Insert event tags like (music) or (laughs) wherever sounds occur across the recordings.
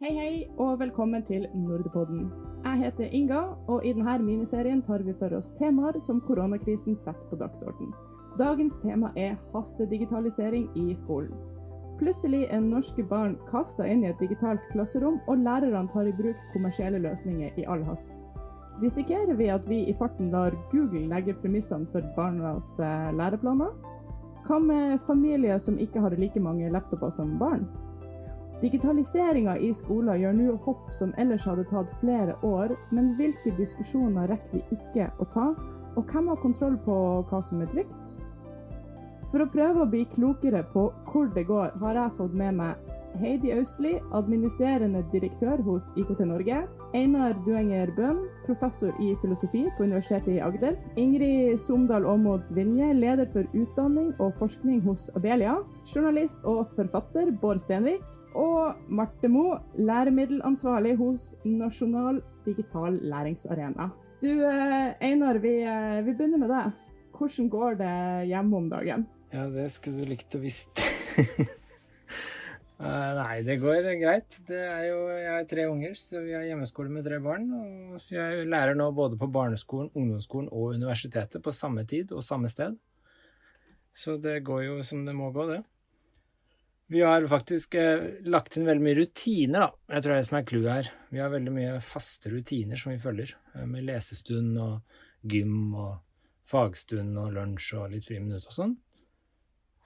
Hei, hei, og velkommen til Nordepodden. Jeg heter Inga, og i denne miniserien tar vi for oss temaer som koronakrisen setter på dagsorden. Dagens tema er hastedigitalisering i skolen. Plutselig er norske barn kasta inn i et digitalt klasserom, og lærerne tar i bruk kommersielle løsninger i all hast. Risikerer vi at vi i farten lar Google legge premissene for barnas eh, læreplaner? Hva med familier som ikke har like mange laptoper som barn? Digitaliseringa i skolen gjør nå hopp som ellers hadde tatt flere år, men hvilke diskusjoner rekker vi ikke å ta? Og hvem har kontroll på hva som er trygt? For å prøve å bli klokere på hvor det går, har jeg fått med meg Heidi Austli, administrerende direktør hos IKT Norge. Einar Duenger Bøhn, professor i filosofi på Universitetet i Agder. Ingrid Somdal Aamodt Vinje, leder for utdanning og forskning hos Abelia. Journalist og forfatter Bård Stenvik. Og Marte Mo, læremiddelansvarlig hos Nasjonal digital læringsarena. Du eh, Einar, vi, eh, vi begynner med deg. Hvordan går det hjemme om dagen? Ja, det skulle du likt å visst. Uh, (laughs) nei, det går greit. Det jo, jeg har tre unger, så vi har hjemmeskole med tre barn. Og så jeg lærer nå både på barneskolen, ungdomsskolen og universitetet på samme tid og samme sted. Så det går jo som det må gå, det. Vi har faktisk eh, lagt inn veldig mye rutiner, da. Jeg tror det er det som er clouet her. Vi har veldig mye faste rutiner som vi følger. Eh, med lesestund og gym og fagstund og lunsj og litt friminutt og sånn.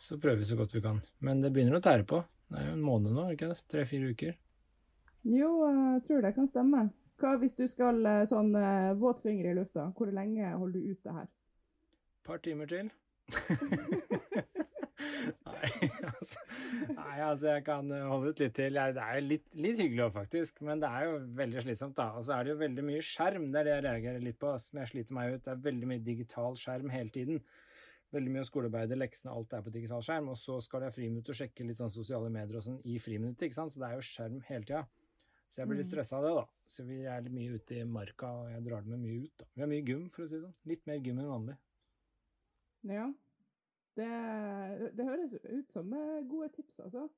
Så prøver vi så godt vi kan. Men det begynner å tære på. Det er jo en måned nå, ikke det? Tre-fire uker. Jo, jeg tror det kan stemme. Hva hvis du skal eh, sånn våt finger i lufta? Hvor lenge holder du ute her? Et par timer til. (laughs) nei, altså, nei, altså, jeg kan holde ut litt til. Det er jo litt, litt hyggelig òg, faktisk. Men det er jo veldig slitsomt, da. Og så er det jo veldig mye skjerm. Det er det jeg reagerer litt på, som jeg sliter meg ut. Det er veldig mye digital skjerm hele tiden. Veldig mye skolearbeidet, leksene, alt er på digital skjerm. Og så skal de ha friminutt og sjekke litt sånn sosiale medier og sånn i friminuttet, ikke sant. Så det er jo skjerm hele tida. Så jeg blir litt stressa av det, da. Så vi er litt mye ute i marka, og jeg drar det med mye ut, da. Vi har mye gym, for å si det sånn. Litt mer gym enn vanlig. Ja. Det, det høres ut som gode tips, altså.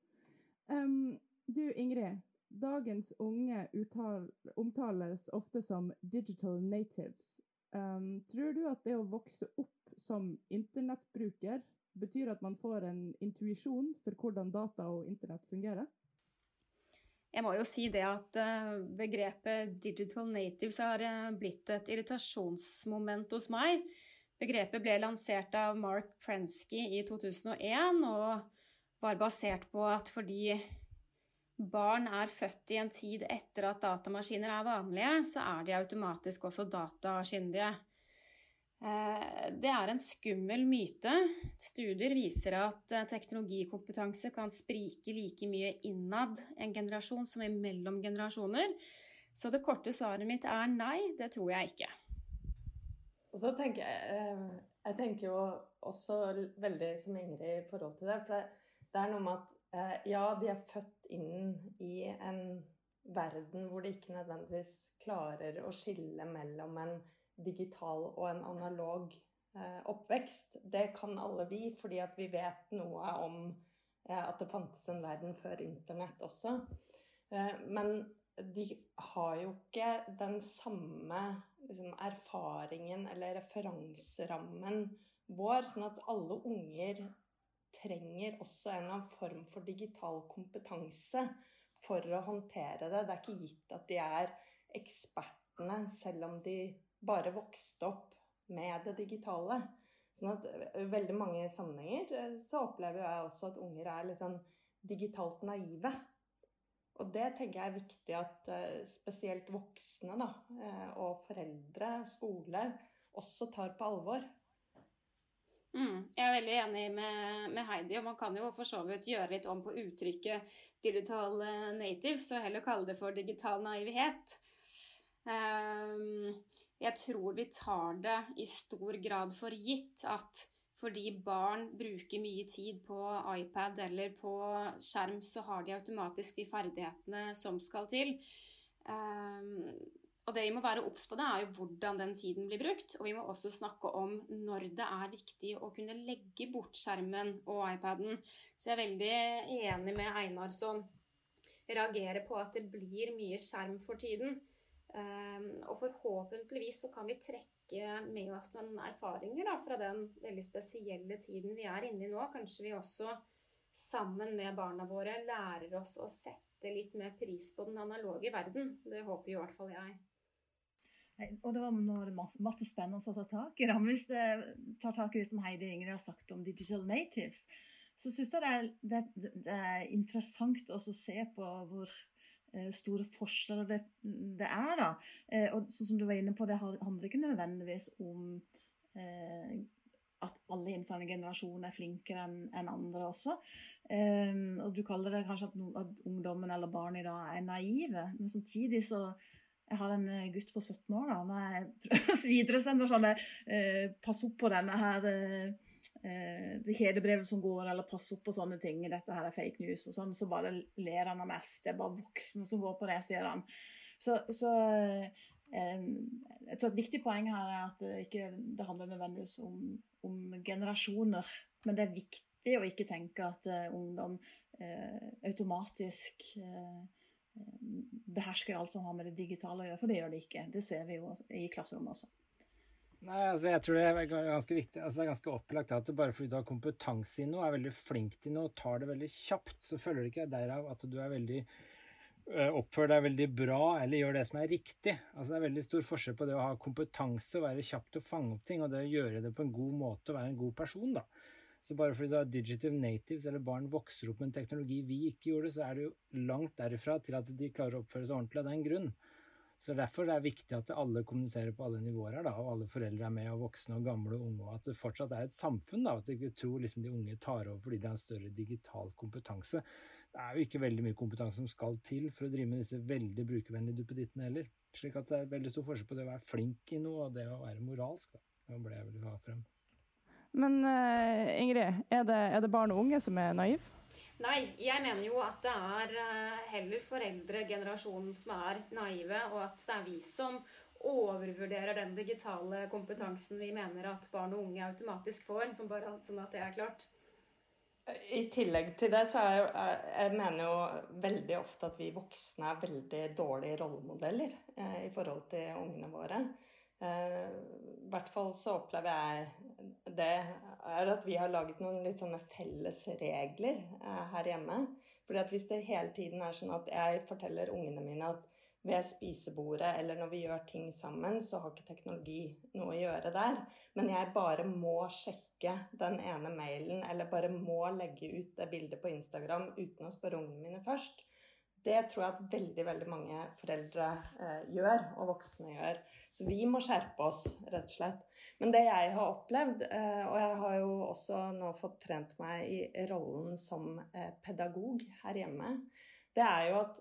Um, du Ingrid, dagens unge uttal, omtales ofte som digital natives. Um, tror du at det å vokse opp som internettbruker betyr at man får en intuisjon for hvordan data og internett fungerer? Jeg må jo si det at begrepet 'digital natives' har blitt et irritasjonsmoment hos meg. Begrepet ble lansert av Mark Prensky i 2001 og var basert på at fordi barn er født i en tid etter at datamaskiner er vanlige, så er de automatisk også datakyndige. Det er en skummel myte. Studier viser at teknologikompetanse kan sprike like mye innad en generasjon som imellom generasjoner. Så det korte svaret mitt er nei, det tror jeg ikke. Og så tenker jeg Jeg tenker jo også veldig som Ingrid i forhold til det. For det, er noe med at ja, de er født inn i en verden hvor de ikke nødvendigvis klarer å skille mellom en digital og en analog eh, oppvekst. Det kan alle vi, fordi at vi vet noe om eh, at det fantes en verden før internett også. Eh, men de har jo ikke den samme liksom, erfaringen eller referanserammen vår, sånn at alle unger trenger også en eller annen form for digital kompetanse for å håndtere det. Det er ikke gitt at de er ekspertene, selv om de bare vokste opp med det digitale. Sånn at i veldig mange sammenhenger så opplever jeg også at unger er litt sånn digitalt naive. Og det tenker jeg er viktig at spesielt voksne da, og foreldre, skole, også tar på alvor. Mm, jeg er veldig enig med, med, Heidi, og man kan jo for så vidt gjøre litt om på uttrykket 'digital natives', og heller kalle det for digital naivitet. Um, jeg tror vi tar det i stor grad for gitt at fordi barn bruker mye tid på iPad eller på skjerm, så har de automatisk de ferdighetene som skal til. Um, og det vi må være obs på, det er jo hvordan den tiden blir brukt. Og vi må også snakke om når det er viktig å kunne legge bort skjermen og iPaden. Så jeg er veldig enig med Einar som reagerer på at det blir mye skjerm for tiden. Um, og forhåpentligvis så kan vi trekke med oss noen erfaringer da, fra den veldig spesielle tiden vi er inne i nå. Kanskje vi også sammen med barna våre lærer oss å sette litt mer pris på den analoge verden. Det håper i hvert fall jeg. Og det var masse, masse spennende å ta tak i. Hvis jeg tar tak i det som Heidi Ingrid har sagt om digital natives, så syns jeg det er, det, det er, interessant å se på hvor store forskjeller det, det, er. da. Eh, og sånn som du var inne på, Det handler ikke nødvendigvis om eh, at alle innenfor en generasjon er flinkere enn en andre også. Og Du kaller det kanskje at, at ungdommen eller barn i dag er naive, men samtidig så jeg har en eh, gutt på 17 år. da, Når jeg (laughs) videresender sånn eh, Pass opp på denne her eh, eh, kjedebrevet som går, eller pass opp på sånne ting. Dette her er fake news. og sånn, Så bare ler han av mest. Det er bare voksne som går på det, sier han. Så, så eh, jeg tror Et viktig poeng her er at det ikke det handler nødvendigvis om, om generasjoner. Men det er viktig å ikke tenke at uh, ungdom uh, automatisk uh, behersker alt som har med det digitale å gjøre, for det gjør de ikke. Det ser vi jo i klasserommet også. Nei, altså jeg tror det er ganske viktig, altså det er ganske opplagt at bare fordi du har kompetanse i noe, er veldig flink til noe, tar det veldig kjapt, så føler det ikke derav at du er veldig oppfører deg veldig bra eller gjør det som er riktig. Altså Det er veldig stor forskjell på det å ha kompetanse og være kjapp til å fange opp ting, og det å gjøre det på en god måte og være en god person. da. Så bare fordi du har digital natives, eller barn vokser opp med en teknologi vi ikke gjorde, så er det jo langt derifra til at de klarer å oppføre seg ordentlig av den grunn. Så Derfor er det viktig at alle kommuniserer på alle nivåer, da, og alle foreldre er med, og voksne og gamle og unge, og at det fortsatt er et samfunn. da, At ikke tror liksom de unge tar over fordi de har en større digital kompetanse. Det er jo ikke veldig mye kompetanse som skal til for å drive med disse veldig brukervennlige duppedittene heller. Slik at det er veldig stor forskjell på det å være flink i noe og det å være moralsk. da. Det ble jeg vil ha frem. Men uh, Ingrid, er det, er det, barn og unge som er naive? Nei, jeg mener jo at det er uh, heller foreldregenerasjonen som er naive, og at det er vi som overvurderer den digitale kompetansen vi mener at barn og unge automatisk får, som bare, sånn at det er klart. I tillegg til det, så er jeg, jeg mener jo veldig ofte at vi voksne er veldig dårlige rollemodeller eh, i forhold til ungene våre. Eh, I hvert fall så opplever jeg det er at vi har laget noen litt sånne felles regler eh, her hjemme. Fordi at hvis det hele tiden er sånn at jeg forteller ungene mine at ved spisebordet eller når vi gjør ting sammen, så har ikke teknologi noe å gjøre der. Men jeg bare må sjekke den ene mailen eller bare må legge ut det bildet på Instagram uten å spørre ungene mine først. Det tror jeg at veldig veldig mange foreldre eh, gjør, og voksne gjør. Så vi må skjerpe oss, rett og slett. Men det jeg har opplevd, eh, og jeg har jo også nå fått trent meg i rollen som eh, pedagog her hjemme, det er jo at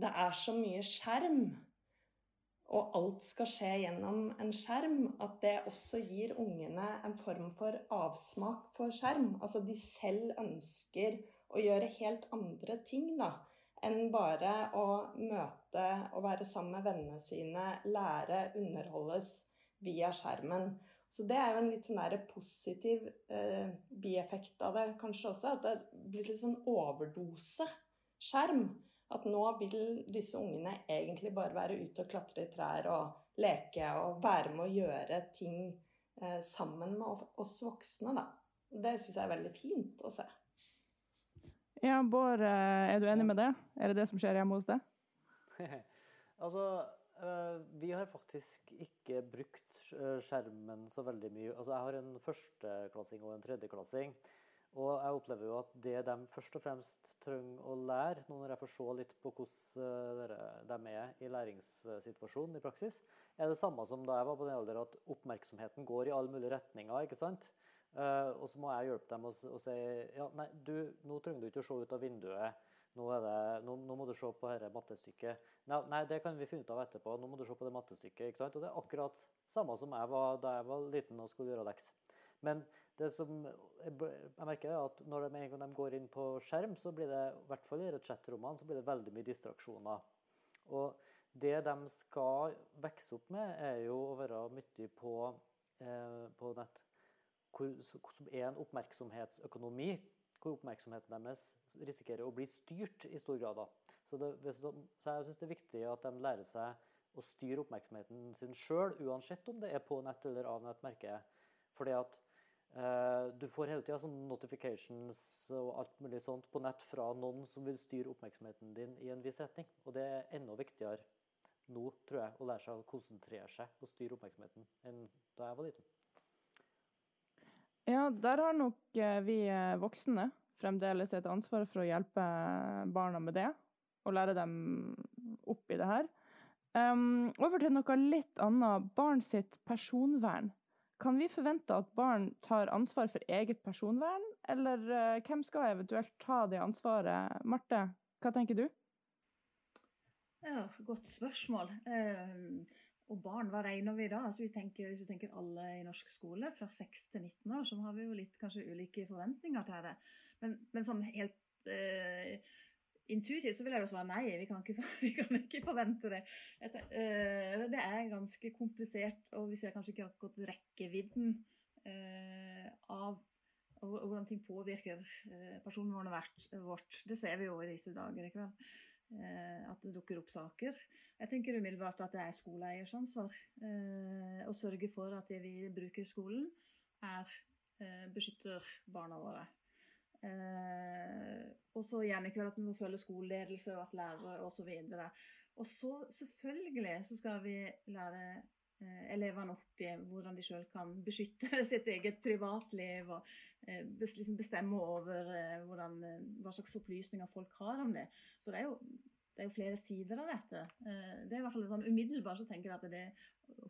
det er så mye skjerm, og alt skal skje gjennom en skjerm, at det også gir ungene en form for avsmak for skjerm. Altså de selv ønsker å gjøre helt andre ting, da enn bare å møte og være sammen med vennene sine, lære, underholdes via skjermen. Så det er jo en litt sånn der positiv eh, bieffekt av det kanskje også. At det blir litt sånn overdose skjerm. At nå vil disse ungene egentlig bare være ute og klatre i trær og leke og være med å gjøre ting eh, sammen med oss voksne, da. Det syns jeg er veldig fint å se. Ja, Bård, eh, er du enig med det? Er det det som skjer hjemme hos deg? (laughs) altså, eh, vi har faktisk ikke brukt eh, skjermen så veldig mye. Altså, jeg har en førsteklassing og en tredjeklassing. Og jeg opplever jo at det de først og fremst trenger å lære, nå når jeg får se litt på hvordan de er i læringssituasjonen i praksis, er det samme som da jeg var på den alder, at oppmerksomheten går i alle mulige retninger. ikke sant? Uh, og så må jeg hjelpe dem og, si ja, nei, du, nå trenger du ikke å se ut av vinduet. Nå, det, nå, nå må du se på dette mattestykket. Nei, nei, det kan vi finne ut av etterpå. Nå må du se på det mattestykket. Og det er akkurat samme som jeg var da jeg var liten og skulle gjøre leks. Men det som jeg, jeg merker er at når de, de går inn på skjerm, så blir det i hvert fall i chatrommene, så blir det veldig mye distraksjoner. Og det de skal vokse opp med, er jo å være mye på, eh, på nett som er en oppmerksomhetsøkonomi, hvor oppmerksomheten deres risikerer å bli styrt i stor grad. Da. Så, det, så jeg syns det er viktig at de lærer seg å styre oppmerksomheten sin sjøl, uansett om det er på nett eller av nettmerke. Fordi at eh, du får hele tida sånn notifications og alt mulig sånt på nett fra noen som vil styre oppmerksomheten din i en viss retning. Og det er enda viktigere nå, tror jeg, å lære seg å konsentrere seg og styre oppmerksomheten enn da jeg var liten. Ja, der har nok eh, vi eh, voksne fremdeles et ansvar for å hjelpe barna med det, og lære dem opp i det her. Um, over til noe litt annet. Barn sitt personvern. Kan vi forvente at barn tar ansvar for eget personvern, eller uh, hvem skal eventuelt ta det ansvaret? Marte, hva tenker du? Ja, Godt spørsmål. Um, og barn, hva regner vi da? Altså, hvis, tenker, hvis vi tenker alle i norsk skole, fra 6 til 19 år, så har vi jo litt kanskje ulike forventninger til det. Men, men sånn helt uh, intuitivt så vil jeg jo svare nei. Vi kan ikke, (laughs) vi kan ikke forvente det. Uh, det er ganske komplisert, og vi ser kanskje ikke akkurat rekkevidden uh, av hvordan ting påvirker personvernet vårt. Det ser vi jo i disse dager. ikke vel? At det dukker opp saker. Jeg tenker umiddelbart at det er skoleeiers ansvar å sørge for at det vi bruker i skolen, er beskytter barna våre. Eh, og så gjerne ikke at vi må følge skoleledelse og at lærere osv. Og, så selvfølgelig så skal vi lære eh, elevene opp i hvordan de sjøl kan beskytte (laughs) sitt eget privatliv og eh, liksom bestemme over eh, hvordan, eh, hva slags opplysninger folk har om det. Så det er jo, det er jo flere sider av dette. Eh, det er i hvert fall sånn Umiddelbart så tenker jeg at det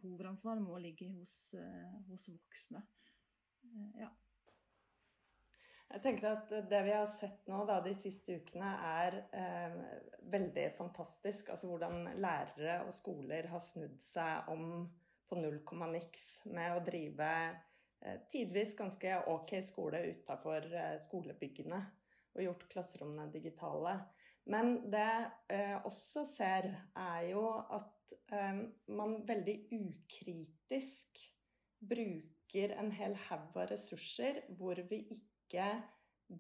hovedansvaret må ligge hos, hos voksne. ja. Jeg tenker at Det vi har sett nå da, de siste ukene, er eh, veldig fantastisk. Altså Hvordan lærere og skoler har snudd seg om på null komma niks med å drive eh, tidvis ganske ok skole utafor eh, skolebyggene. Og gjort klasserommene digitale. Men det jeg eh, også ser, er jo at eh, man veldig ukritisk bruker en hel haug av ressurser hvor vi ikke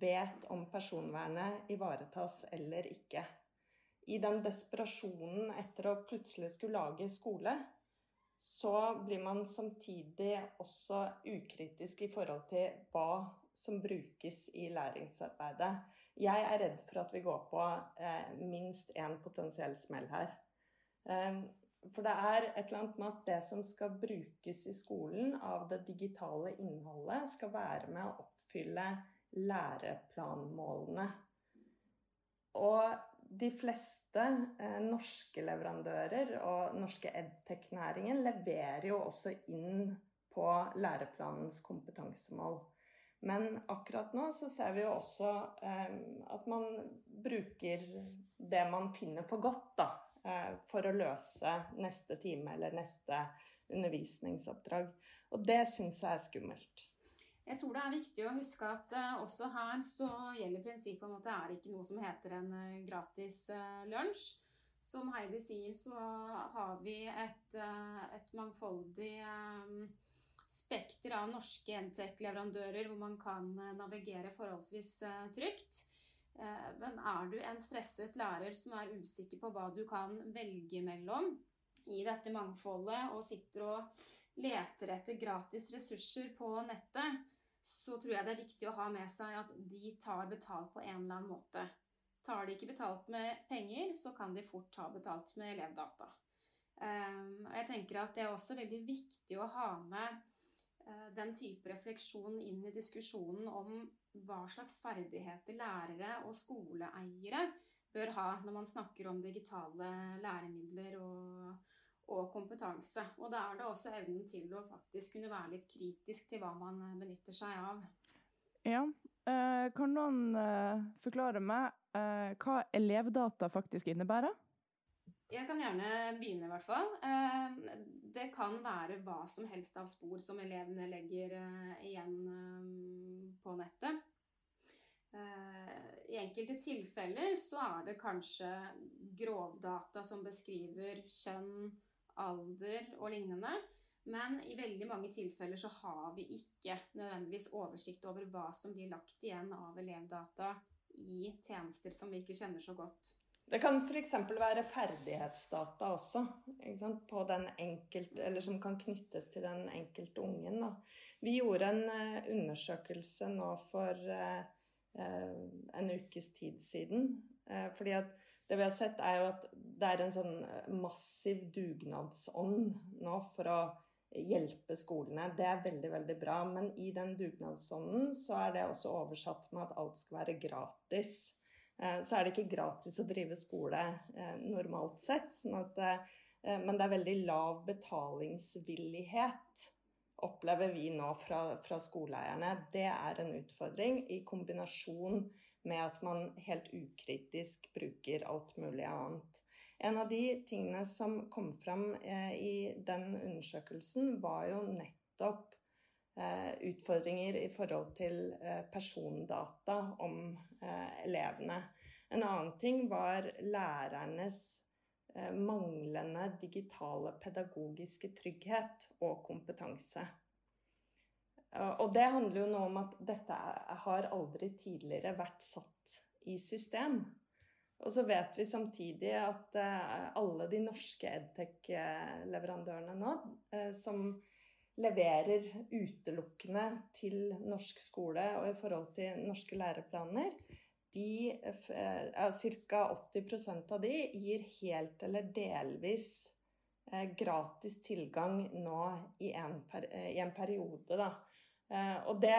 vet om personvernet ivaretas eller ikke. I den desperasjonen etter å plutselig skulle lage skole, så blir man samtidig også ukritisk i forhold til hva som brukes i læringsarbeidet. Jeg er redd for at vi går på eh, minst én potensiell smell her. Eh, for det er et eller annet med at det som skal brukes i skolen av det digitale innholdet, skal være med å oppfylle læreplanmålene. Og de fleste eh, norske leverandører og norske edtech-næringen leverer jo også inn på læreplanens kompetansemål. Men akkurat nå så ser vi jo også eh, at man bruker det man finner for godt, da. Eh, for å løse neste time eller neste undervisningsoppdrag. Og det syns jeg er skummelt. Jeg tror det er viktig å huske at uh, også her så gjelder prinsippet om at det er ikke noe som heter en uh, gratis uh, lunsj. Som Heidi sier, så har vi et, et mangfoldig spekter av norske Entec-leverandører hvor man kan navigere forholdsvis trygt. Men er du en stresset lærer som er usikker på hva du kan velge mellom i dette mangfoldet, og sitter og leter etter gratis ressurser på nettet, så tror jeg det er viktig å ha med seg at de tar betalt på en eller annen måte. Tar de ikke betalt med penger, så kan de fort ta betalt med elevdata. Um, jeg tenker at Det er også veldig viktig å ha med uh, den type refleksjon inn i diskusjonen om hva slags ferdigheter lærere og skoleeiere bør ha når man snakker om digitale læremidler og, og kompetanse. Og da er det også evnen til å faktisk kunne være litt kritisk til hva man eh, benytter seg av. Ja, eh, Kan noen eh, forklare meg hva elevdata faktisk innebærer? Jeg kan gjerne begynne, i hvert fall. Det kan være hva som helst av spor som elevene legger igjen på nettet. I enkelte tilfeller så er det kanskje grovdata som beskriver kjønn, alder og lignende. Men i veldig mange tilfeller så har vi ikke nødvendigvis oversikt over hva som blir lagt igjen av elevdata i tjenester som vi ikke kjenner så godt. Det kan f.eks. være ferdighetsdata også, enkelte, som kan knyttes til den enkelte ungen. Da. Vi gjorde en uh, undersøkelse nå for uh, uh, en ukes tid siden. fordi at det vi har sett, er jo at det er en sånn massiv dugnadsånd nå for å hjelpe skolene. Det er veldig, veldig bra. Men i den dugnadsånden så er det også oversatt med at alt skal være gratis. Eh, så er det ikke gratis å drive skole eh, normalt sett. Sånn at, eh, men det er veldig lav betalingsvillighet, opplever vi nå fra, fra skoleeierne. Det er en utfordring i kombinasjon med at man helt ukritisk bruker alt mulig annet. En av de tingene som kom fram i den undersøkelsen, var jo nettopp Eh, utfordringer i forhold til eh, persondata om eh, elevene. En annen ting var lærernes manglende digitale pedagogiske trygghet og kompetanse. Og det handler jo nå om at dette har aldri tidligere vært satt i system. Og så vet vi samtidig at alle de norske edtech-leverandørene nå, som leverer utelukkende til norsk skole og i forhold til norske læreplaner, de, eh, ca. 80% av de gir helt eller delvis eh, gratis tilgang nå i en, eh, i en periode. Da. Og det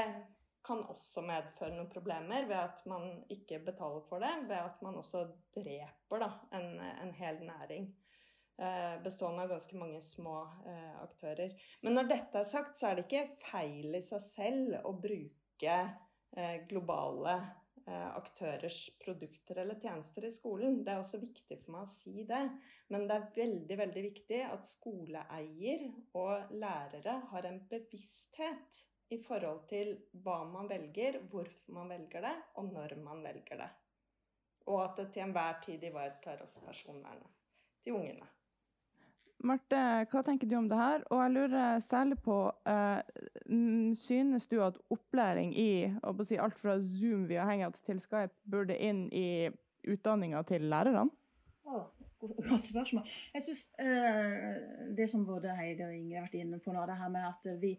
kan også medføre noen problemer ved at man ikke betaler for det, ved at man også dreper da, en, en hel næring. Eh, bestående av ganske mange små eh, aktører. Men når dette er sagt, så er det ikke feil i seg selv å bruke globale aktørers produkter eller tjenester i skolen. Det er også viktig for meg å si det. Men det er veldig, veldig viktig at skoleeier og lærere har en bevissthet i forhold til hva man velger, hvorfor man velger det, og når man velger det. Og at det til enhver tid ivaretar også personvernet til ungene. Marte, hva tenker du om det her? Og jeg lurer særlig på eh, Synes du at opplæring i si, alt fra Zoom via Hangouts til Skype burde inn i utdanninga til lærerne? Godt spørsmål. Jeg synes eh, Det som både Heidi og Inge har vært inne på nå, det her med at vi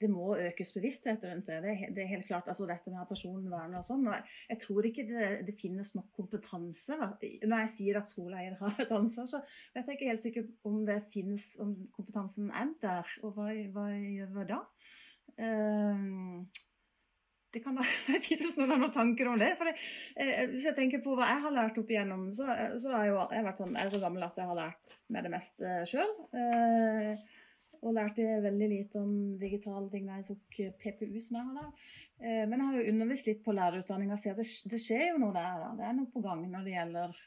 det må økes bevissthet rundt det. Det er, helt klart, altså Dette med personvern og sånn. Jeg, tror ikke det, det, finnes nok kompetanse. Når jeg sier at skoleeier har et ansvar, så vet jeg ikke helt sikkert om det finnes, om kompetansen er der. Og hva, hva gjør vi da? Um, det kan være (laughs) finnes noen tanker om det. for det, eh, Hvis jeg tenker på hva jeg har lært opp igjennom, så, så har jeg, jo, jeg vært sånn, jeg er så gammel at jeg har lært med det meste sjøl. Og lærte veldig lite om digitale ting da jeg tok eh, PPU. som jeg har da. Men jeg har jo undervist litt på lærerutdanninga, så det, det, skjer jo noe der. Da. Det er noe på gang når det gjelder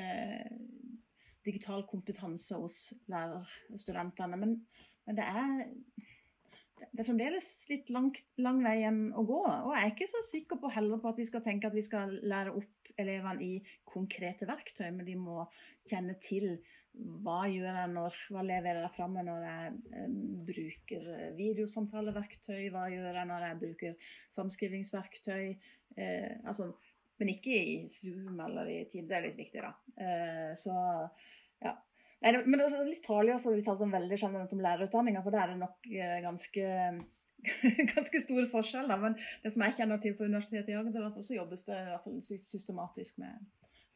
eh, digital kompetanse hos lærerstudentene. Men, men det er det er fremdeles litt lang, lang vei igjen å gå. Og jeg er ikke så sikker på heller på at vi skal tenke at vi skal lære opp elevene i konkrete verktøy, men de må kjenne til hva gjør jeg når, hva leverer jeg framme når jeg eh, bruker videosamtaleverktøy? Hva gjør jeg når jeg bruker samskrivingsverktøy? Eh, altså, men ikke i Zoom eller i Team, Det er litt viktig, da. Eh, så ja. Nei, men det er litt farlig også, vi tar sånn veldig generelt om lærerutdanninga, for der er det nok eh, ganske (laughs) ganske stor forskjell. Da. Men det som jeg kjenner til på Universitetet i Agder, så jobbes det i hvert fall systematisk med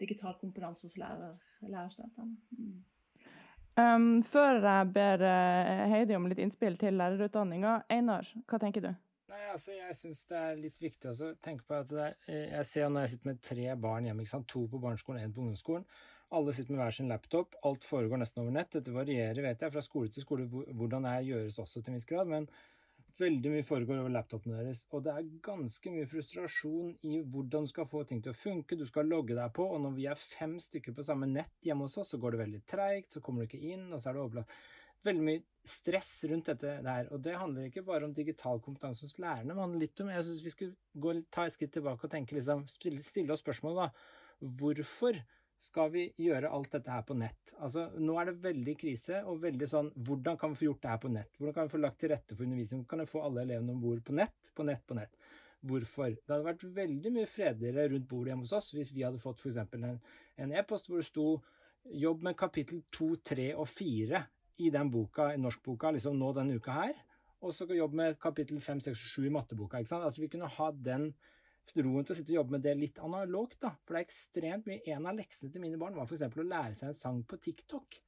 digital kompetanse hos lærer, lærerstudentene. Mm. Um, før jeg ber uh, Heidi om litt innspill til lærerutdanninga, Einar, hva tenker du? Nei, altså, Jeg syns det er litt viktig å tenke på at er, eh, jeg ser når jeg sitter med tre barn hjemme, ikke sant? to på barneskolen og én på ungdomsskolen. Alle sitter med hver sin laptop. Alt foregår nesten over nett. Dette varierer, vet jeg, fra skole til skole hvordan det gjøres også til en viss grad. men Veldig mye foregår over laptopene deres, og det er ganske mye frustrasjon i hvordan du skal få ting til å funke. Du skal logge deg på, og når vi er fem stykker på samme nett hjemme hos oss, så går det veldig treigt, så kommer du ikke inn, og så er det overlatt. Veldig mye stress rundt dette der, og det handler ikke bare om digital kompetanse hos lærerne, men litt om Jeg syns vi skulle gå, ta et skritt tilbake og tenke liksom, stille, oss spørsmålet, da. Hvorfor skal vi gjøre alt dette her på nett? Altså, nå er det veldig krise og veldig sånn Hvordan kan vi få gjort det her på nett? Hvordan kan vi få lagt til rette for undervisning? Hvordan kan vi få alle elevene om bord på nett, på nett, på nett? hvorfor. Det hadde vært veldig mye fredeligere rundt bordet hjemme hos oss hvis vi hadde fått f.eks. en e-post hvor det sto jobb med kapittel to, tre og 4' i den boka, i norskboka liksom nå denne uka her. Og så jobb med kapittel fem, seks og 7 i matteboka. ikke sant? Altså Vi kunne ha den roen til å sitte og jobbe med det litt analogt. da, For det er ekstremt mye En av leksene til mine barn var f.eks. å lære seg en sang på TikTok.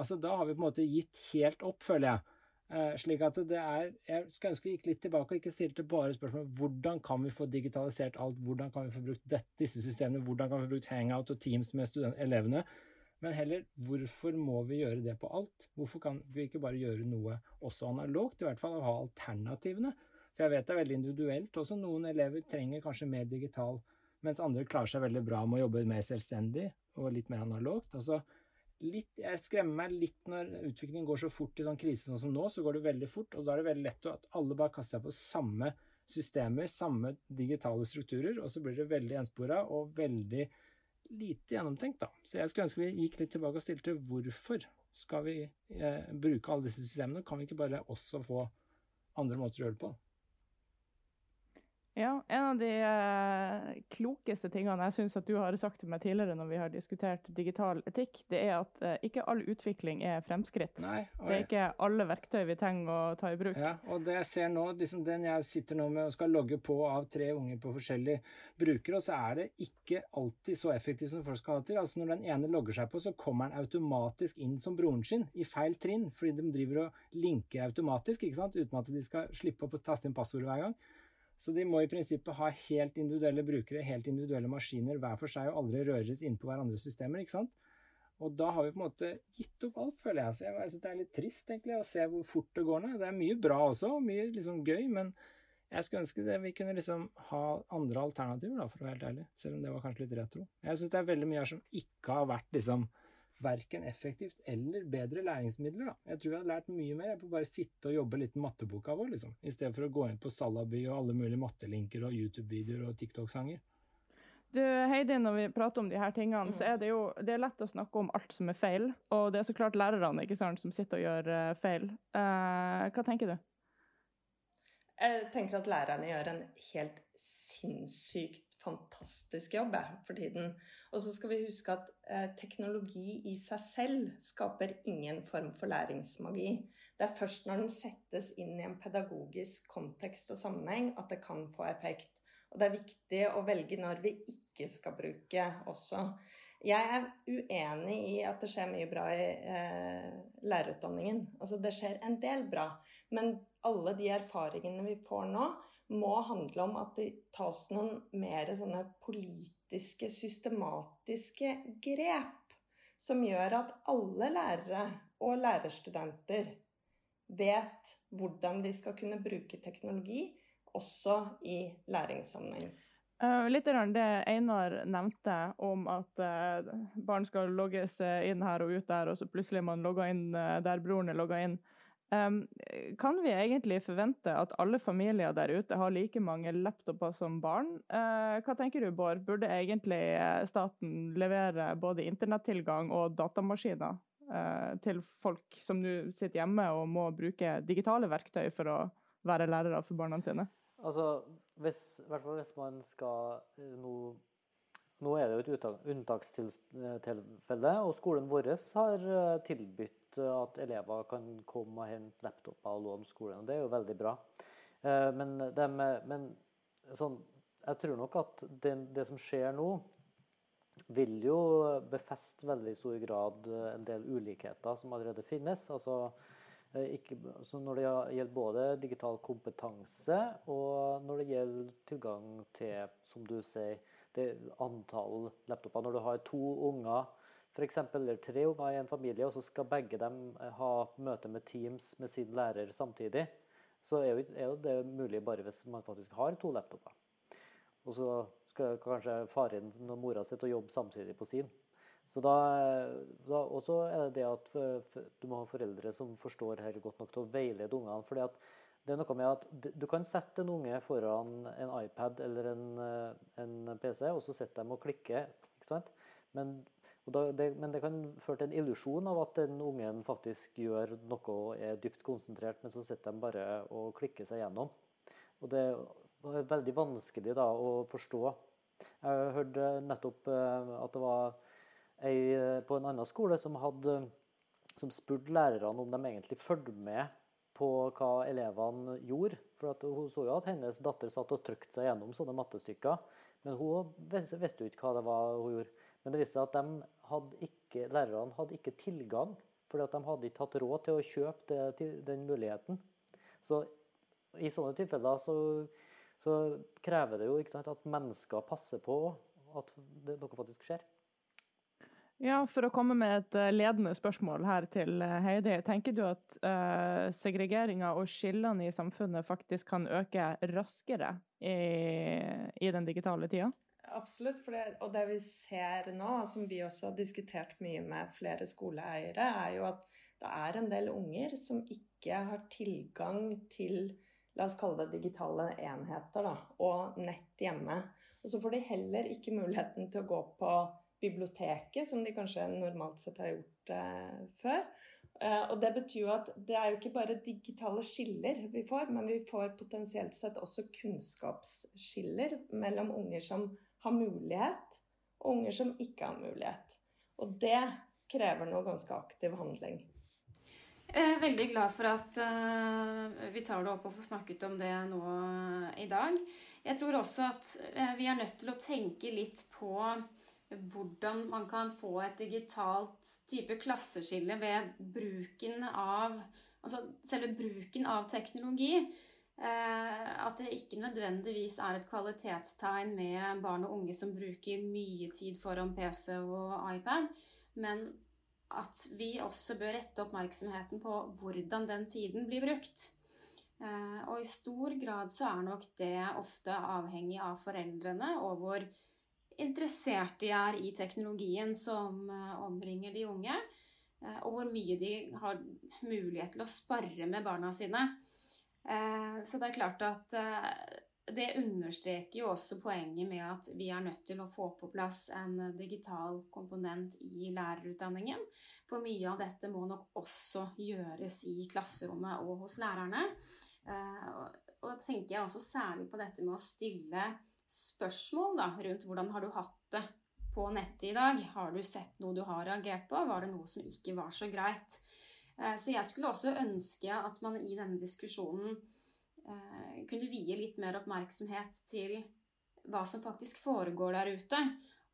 Altså Da har vi på en måte gitt helt opp, føler jeg. Eh, slik at det er, Jeg skulle ønske vi gikk litt tilbake og ikke stilte bare spørsmål hvordan kan vi få digitalisert alt, hvordan kan vi få brukt dette, disse systemene, hvordan kan vi få brukt Hangout og Teams med student, elevene, men heller hvorfor må vi gjøre det på alt? Hvorfor kan vi ikke bare gjøre noe også analogt, i hvert fall å ha alternativene? For jeg vet det er veldig individuelt også. Noen elever trenger kanskje mer digital, mens andre klarer seg veldig bra med å jobbe mer selvstendig og litt mer analogt. Altså, litt, jeg skremmer meg litt når utviklingen går så fort i sånn krise som nå, så går det veldig fort, og da er det veldig lett at alle bare kaster seg på samme systemer, samme digitale strukturer, og så blir det veldig enspora og veldig lite gjennomtenkt, da. Så jeg skulle ønske vi gikk litt tilbake og stilte hvorfor skal vi eh, bruke alle disse systemene? Kan vi ikke bare også få andre måter å gjøre det på? Ja, en av de eh, klokeste tingene jeg syns at du har sagt til meg tidligere når vi har diskutert digital etikk, det er at eh, ikke all utvikling er fremskritt. Nei, det er ikke alle verktøy vi trenger å ta i bruk. Ja, og det jeg ser nå, liksom den jeg sitter nå med og skal logge på av tre unger på forskjellige brukere, og så er det ikke alltid så effektivt som folk skal ha til. Altså Når den ene logger seg på, så kommer den automatisk inn som broren sin i feil trinn, fordi de driver og linker automatisk, ikke sant, uten at de skal slippe opp å taste inn passordet hver gang. Så de må i prinsippet ha helt individuelle brukere, helt individuelle maskiner hver for seg, og aldri røres inn på hverandres systemer. ikke sant? Og da har vi på en måte gitt opp alt, føler jeg. Så jeg, jeg synes det er litt trist egentlig å se hvor fort det går ned. Det er mye bra også, mye liksom gøy, men jeg skulle ønske det, vi kunne liksom ha andre alternativer, da, for å være helt ærlig. Selv om det var kanskje litt retro. Jeg syns det er veldig mye her som ikke har vært liksom verken effektivt eller bedre læringsmidler. Da. Jeg tror jeg hadde lært mye mer på bare sitte og jobbe litt med matteboka vår, liksom. I stedet for å gå inn på Salaby og alle mulige mattelinker og YouTube-videoer og TikTok-sanger. Du, Heidi, når vi prater om de her tingene, så er det jo det er lett å snakke om alt som er feil. Og det er så klart lærerne ikke sant, som sitter og gjør uh, feil. Uh, hva tenker du? Jeg tenker at lærerne gjør en helt sinnssykt fantastisk jobb for tiden. Og så skal vi huske at eh, teknologi i seg selv skaper ingen form for læringsmagi. Det er først når den settes inn i en pedagogisk kontekst og sammenheng at det kan få effekt. Og det er viktig å velge når vi ikke skal bruke også. Jeg er uenig i at det skjer mye bra i eh, lærerutdanningen. Altså det skjer en del bra. Men alle de erfaringene vi får nå, må handle om at det tas noen mer sånne politiske, systematiske grep som gjør at alle lærere og lærerstudenter vet hvordan de skal kunne bruke teknologi også i læringssammenheng. Uh, litt det Einar nevnte om at uh, barn skal logges inn her og ut der, og så plutselig man logger inn der broren er logga inn. Kan vi egentlig forvente at alle familier der ute har like mange laptoper som barn? Uh, hva tenker du, Bård? Burde egentlig eh, staten levere både internettilgang og datamaskiner uh, til folk som nå sitter hjemme og må bruke digitale verktøy for å være lærere for barna sine? Altså, hvis, hvert fall hvis man skal nå nå er det jo et unntakstilfelle, og skolen vår har tilbudt at elever kan komme og hente laptoper og låne skolen. og Det er jo veldig bra. Eh, men, de, men sånn, jeg tror nok at det, det, som skjer nå, vil jo befeste veldig stor grad en del ulikheter som allerede finnes. Altså, eh, ikke, når det gjelder både digital kompetanse og når det gjelder tilgang til, som du sier, antall laptoper. Når du har to unger f.eks. tre unger i en familie, og så skal begge dem eh, ha møte med Teams med sin lærer samtidig, så er jo, det mulig bare hvis man faktisk har to laptoper. Og så skal kanskje faren og mora sitt og jobbe samtidig på sin. Så da, da også er det det at du må ha foreldre som forstår dette godt nok til å veilede ungene. fordi at det er noe med at Du kan sette en unge foran en iPad eller en, eh, en PC, og så sitter de og klikker. ikke sant? Men da, det, men det kan føre til en illusjon av at den ungen faktisk gjør noe og er dypt konsentrert, men så sitter de bare og klikker seg gjennom. Og det, var veldig vanskelig da, å forstå. Jeg hørte nettopp at det var ei på en annen skole som hadde som spurte lærerne om de egentlig fulgte med på hva elevene gjorde. For Hun så jo at hennes datter satt og trykte seg gjennom sånne mattestykker. Men hun visste jo ikke hva det var hun gjorde. Men det viste seg at hadde ikke, lærerne hadde ikke tilgang, fordi at de hadde ikke hatt råd til å kjøpe det, den muligheten. Så i sånne tilfeller så, så krever det jo sant, at mennesker passer på at det, noe faktisk skjer. Ja, For å komme med et eh, ledende spørsmål her til eh, Heidi. Tenker du at uh, segregeringa og skillene i samfunnet faktisk kan øke raskere i, i den digitale tida? Absolutt. Det, og det vi ser nå, som vi også har diskutert mye med flere skoleeiere, er jo at det er en del unger som ikke har tilgang til la oss kalle det digitale enheter da, og nett hjemme. Og så får de heller ikke muligheten til å gå på biblioteket, som de kanskje normalt sett har gjort eh, før. Eh, og Det betyr jo at det er jo ikke bare digitale skiller vi får, men vi får potensielt sett også kunnskapsskiller mellom unger som har mulighet, og unger som ikke har mulighet. Og det krever noe ganske aktiv handling. Jeg er veldig glad for at uh, vi tar det opp og får snakket om det nå i dag. Jeg tror også at uh, vi er nødt til å tenke litt på hvordan man kan få et digitalt type klasseskille ved bruken av Altså selve bruken av teknologi. Eh, at det ikke nødvendigvis er et kvalitetstegn med barn og unge som bruker mye tid foran PC og iPad, men at vi også bør rette oppmerksomheten på hvordan den tiden blir brukt. Eh, og i stor grad så er nok det ofte avhengig av foreldrene og hvor interessert de er i teknologien som eh, omringer de unge, og hvor mye de har mulighet til å spare med barna sine. Eh, så det er klart at det understreker jo også poenget med at vi er nødt til å få på plass en digital komponent i lærerutdanningen. For mye av dette må nok også gjøres i klasserommet og hos lærerne. Og da tenker jeg også særlig på dette med å stille spørsmål da, rundt hvordan har du hatt det på nettet i dag. Har du sett noe du har reagert på? Var det noe som ikke var så greit? Eh, så jeg skulle også ønske at man i denne diskusjonen eh, kunne vie litt mer oppmerksomhet til hva som faktisk foregår der ute.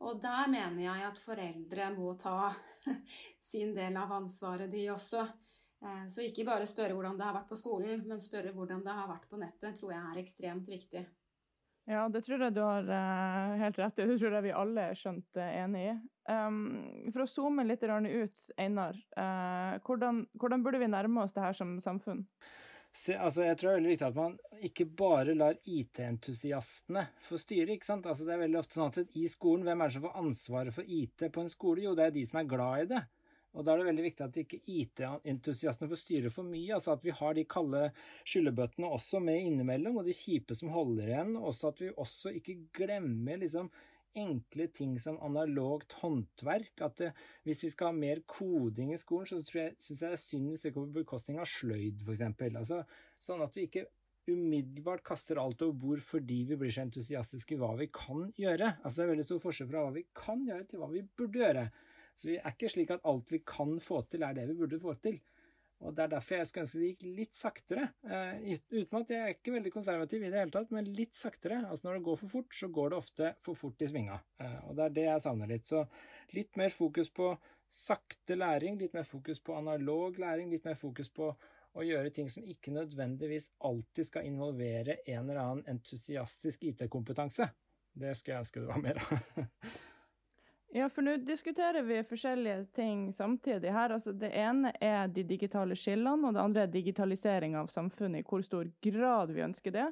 Og der mener jeg at foreldre må ta (laughs) sin del av ansvaret, de også. Eh, så ikke bare spørre hvordan det har vært på skolen, men spørre hvordan det har vært på nettet, tror jeg er ekstremt viktig. Ja, det tror jeg du har uh, helt rett i. Det tror jeg vi alle er skjønt uh, enig i. Um, for å zoome litt ut, Einar. Uh, hvordan, hvordan, burde vi nærme oss det her som samfunn? Se, altså, jeg tror det er veldig viktig at man ikke bare lar IT-entusiastene få styre. ikke sant? Altså, det er veldig ofte sånn at I skolen, hvem er det som får ansvaret for IT på en skole? Jo, det er de som er glad i det. Og Da er det veldig viktig at ikke IT-entusiastene får styre for mye. altså At vi har de kalde skyllebøttene også med innimellom, og de kjipe som holder igjen. Også at vi også ikke glemmer liksom enkle ting som analogt håndverk. At det, hvis vi skal ha mer koding i skolen, så tror jeg, syns jeg det er synd hvis det går på bekostning av sløyd, f.eks. Altså, sånn at vi ikke umiddelbart kaster alt over bord fordi vi blir så entusiastiske i hva vi kan gjøre. Altså Det er veldig stor forskjell fra hva vi kan gjøre, til hva vi burde gjøre. Så vi er ikke slik at alt vi kan få til, er det vi burde få til. Og Det er derfor jeg skulle ønske det gikk litt saktere. Uh, uten at jeg er ikke veldig konservativ i det hele tatt, men litt saktere. Altså Når det går for fort, så går det ofte for fort i svinga. Uh, og Det er det jeg savner litt. Så litt mer fokus på sakte læring, litt mer fokus på analog læring, litt mer fokus på å gjøre ting som ikke nødvendigvis alltid skal involvere en eller annen entusiastisk IT-kompetanse. Det skulle jeg ønske det var mer av. (laughs) Ja, for nå diskuterer vi forskjellige ting samtidig her. Altså, det ene er de digitale skillene, og det andre er digitalisering av samfunnet. I hvor stor grad vi ønsker det.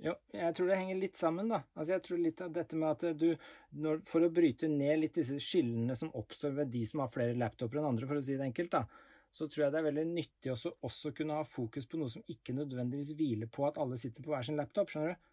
Jo, jeg tror det henger litt sammen, da. Altså, jeg tror litt av dette med at du, når, For å bryte ned litt disse skillene som oppstår ved de som har flere laptoper enn andre, for å si det enkelt, da, så tror jeg det er veldig nyttig også, også kunne ha fokus på noe som ikke nødvendigvis hviler på at alle sitter på hver sin laptop. skjønner du?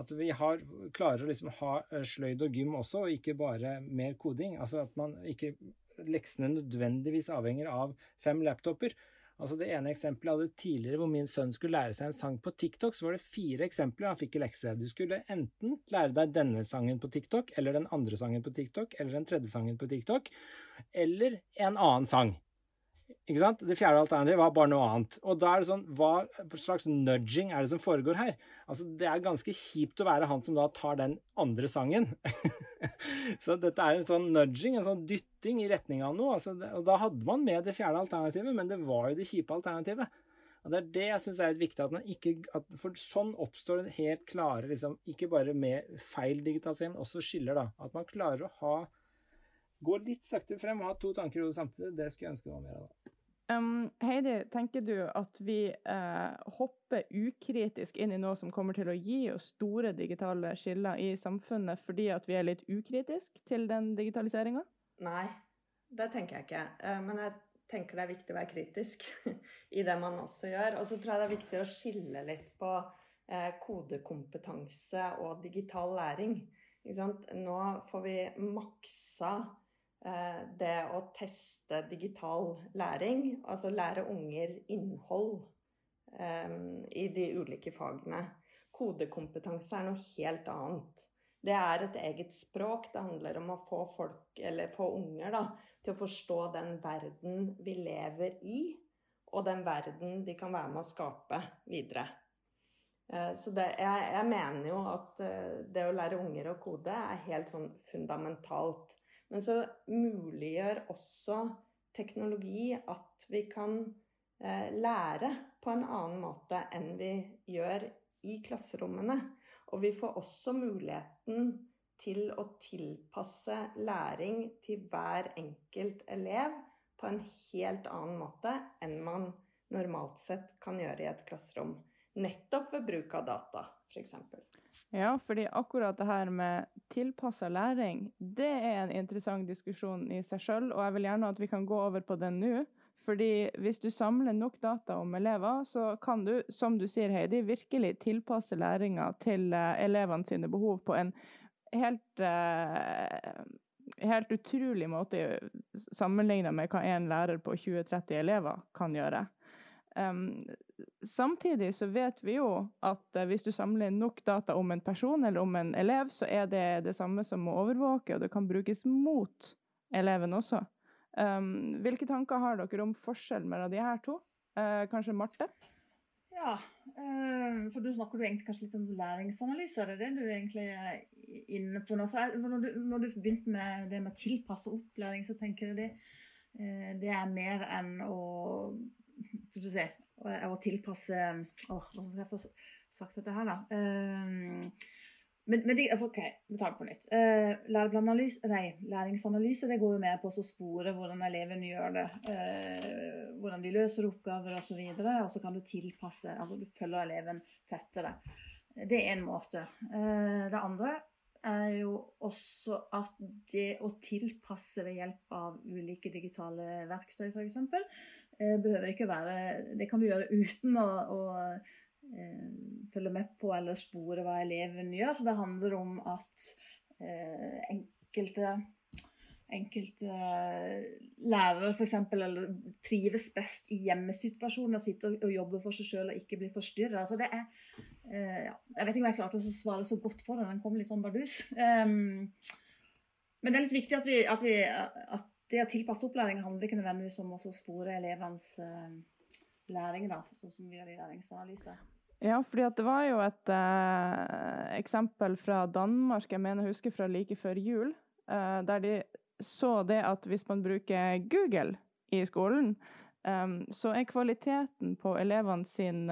At vi har, klarer å liksom ha eh, sløyd og gym også, og ikke bare mer koding. Altså at man ikke leksene nødvendigvis avhenger av fem laptoper. Altså Det ene eksempelet jeg hadde tidligere hvor min sønn skulle lære seg en sang på TikTok, så var det fire eksempler han fikk i lekse. Du skulle enten lære deg denne sangen på TikTok, eller den andre sangen på TikTok, eller den tredje sangen på TikTok, eller en annen sang. Ikke sant? Det fjerde alternativet var bare noe annet. Og da er det sånn, hva slags nudging er det som foregår her? Altså, Det er ganske kjipt å være han som da tar den andre sangen. (laughs) så dette er en sånn nudging, en sånn dytting i retning av noe. Altså, og da hadde man med det fjerde alternativet, men det var jo det kjipe alternativet. Og Det er det jeg syns er litt viktig, at man ikke, at for sånn oppstår det helt klare liksom, Ikke bare med feil digitalisering, også skiller, da. At man klarer å ha Gå litt saktere frem og ha to tanker i hodet samtidig. Det skulle jeg ønske det var mer av. da. Um, Heidi, tenker du at vi eh, hopper ukritisk inn i noe som kommer til å gi oss store digitale skiller i samfunnet fordi at vi er litt ukritisk til den digitaliseringa? Nei, det tenker jeg ikke. Eh, men jeg tenker det er viktig å være kritisk (laughs) i det man også gjør. Og så tror jeg det er viktig å skille litt på eh, kodekompetanse og digital læring. Nå får vi maksa det å teste digital læring, altså lære unger innhold um, i de ulike fagene. Kodekompetanse er noe helt annet. Det er et eget språk. Det handler om å få folk, få unger da, til å forstå den verden vi lever i, og den verden de kan være med å skape videre. Eh, så det, jeg, jeg, mener jo at det å lære unger å kode er helt sånn fundamentalt. Men så muliggjør også teknologi at vi kan eh, lære på en annen måte enn vi gjør i klasserommene. Og vi får også muligheten til å tilpasse læring til hver enkelt elev på en helt annen måte enn man normalt sett kan gjøre i et klasserom. Nettopp ved bruk av data, f.eks. Ja, fordi akkurat det her med tilpassa læring, det er en interessant diskusjon i seg sjøl, og jeg vil gjerne at vi kan gå over på den nå. Fordi hvis du samler nok data om elever, så kan du, som du sier Heidi, virkelig tilpasse læringa til uh, elevene sine behov på en helt, uh, helt utrolig måte sammenligna med hva en lærer på 20-30 elever kan gjøre. Um, samtidig så vet vi jo at uh, hvis du samler nok data om en person eller om en elev, så er det det samme som å overvåke, og det kan brukes mot eleven også. Um, hvilke tanker har dere om forskjell mellom de her to? Uh, kanskje Marte? Ja, uh, for du snakker du egentlig kanskje litt om læringsanalyse. Er det det du egentlig er inne på nå? For når du, når du begynte med det med tilpasset tilpasse opplæring, så tenker jeg det, det er mer enn å skal du se, å tilpasse å, Hvordan skal jeg få sagt dette her, da? Uh, men, men de, OK, vi tar det på nytt. Uh, nei, læringsanalyse det går jo med på å spore hvordan elevene gjør det. Uh, hvordan de løser oppgaver osv. Og, så og så kan du tilpasse, altså du følger eleven tettere. Det er en måte. Uh, det andre er jo også at det å tilpasse ved hjelp av ulike digitale verktøy, f.eks., behøver ikke være Det kan du gjøre uten å, å eh, følge med på eller spore hva eleven gjør. Det handler om at eh, enkelte enkelte lærere f.eks. trives best i hjemmesituasjoner, sitter og jobber for seg sjøl og ikke blir forstyrra. Altså ja, jeg vet ikke om jeg klarte å svare så godt på det, den kom litt sånn bardus. Um, men det er litt viktig at, vi, at, vi, at det å tilpasse opplæring handler ikke nødvendigvis om å spore elevenes uh, læring, da, sånn som vi gjør i læringsanalyse. Ja, fordi det var jo et uh, eksempel fra Danmark, jeg mener jeg husker fra like før jul, uh, der de så det at hvis man bruker Google i skolen, um, så er kvaliteten på elevene sin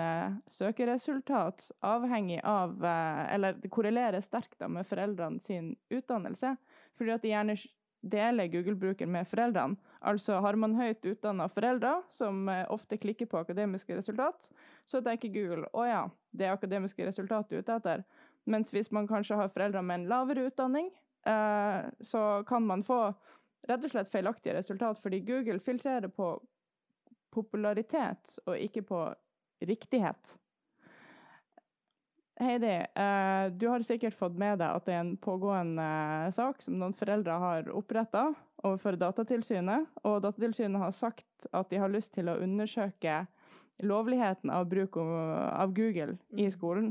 søkeresultat avhengig av Eller det korrelerer sterkt da med foreldrene sin utdannelse. Fordi at de gjerne deler Google-bruker med foreldrene. Altså har man høyt utdanna foreldre som eh, ofte klikker på akademiske resultat, så tenker Google å ja, det er akademiske resultat du er ute etter. Mens hvis man kanskje har foreldre med en lavere utdanning, eh, så kan man få rett og slett feilaktige resultat, fordi Google filtrerer på popularitet og ikke på riktighet. Heidi, eh, du har sikkert fått med deg at det er en pågående eh, sak som noen foreldre har oppretta overfor Datatilsynet. Og Datatilsynet har sagt at de har lyst til å undersøke lovligheten av bruk av Google i Mm. skolen.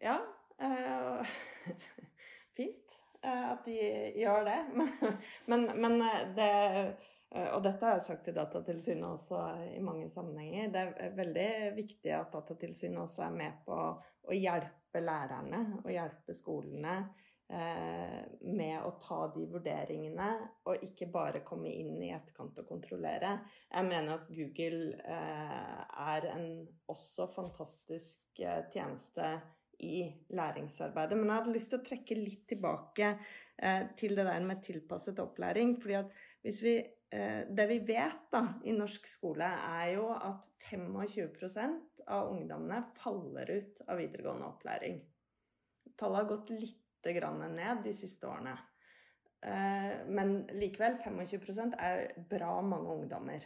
Ja. eh, (laughs) fint at de gjør det. (laughs) Men, men, men det Og dette har jeg sagt til Datatilsynet også i mange sammenhenger. Det er veldig viktig at Datatilsynet også er med på å hjelpe lærerne og hjelpe skolene eh, med å ta de vurderingene, og ikke bare komme inn i etterkant og kontrollere. Jeg mener at Google eh, er en også fantastisk eh, tjeneste i læringsarbeidet. Men jeg hadde lyst til å trekke litt tilbake eh, til det der med tilpasset opplæring. fordi at hvis vi, eh, Det vi vet da, i norsk skole, er jo at 25% av ungdommene faller ut av videregående opplæring. Tallet har gått litt grann ned de siste årene. Eh, men likevel, 25% er bra mange ungdommer.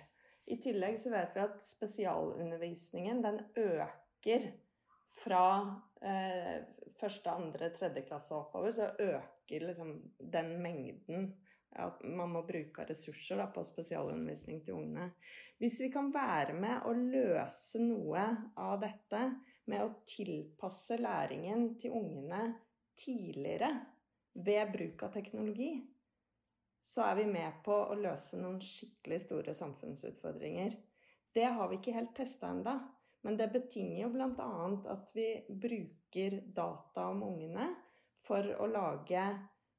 I tillegg så vet vi at spesialundervisningen den øker fra eh, første, andre, tredje klasse oppover, så øker liksom den mengden at man må bruke ressurser da, på spesialundervisning til ungene. Hvis vi kan være med å løse noe av dette med å tilpasse læringen til ungene tidligere ved bruk av teknologi, så er vi med på å løse noen skikkelig store samfunnsutfordringer. Det har vi ikke helt testa ennå. Men det betinger jo bl.a. at vi bruker data om ungene for å lage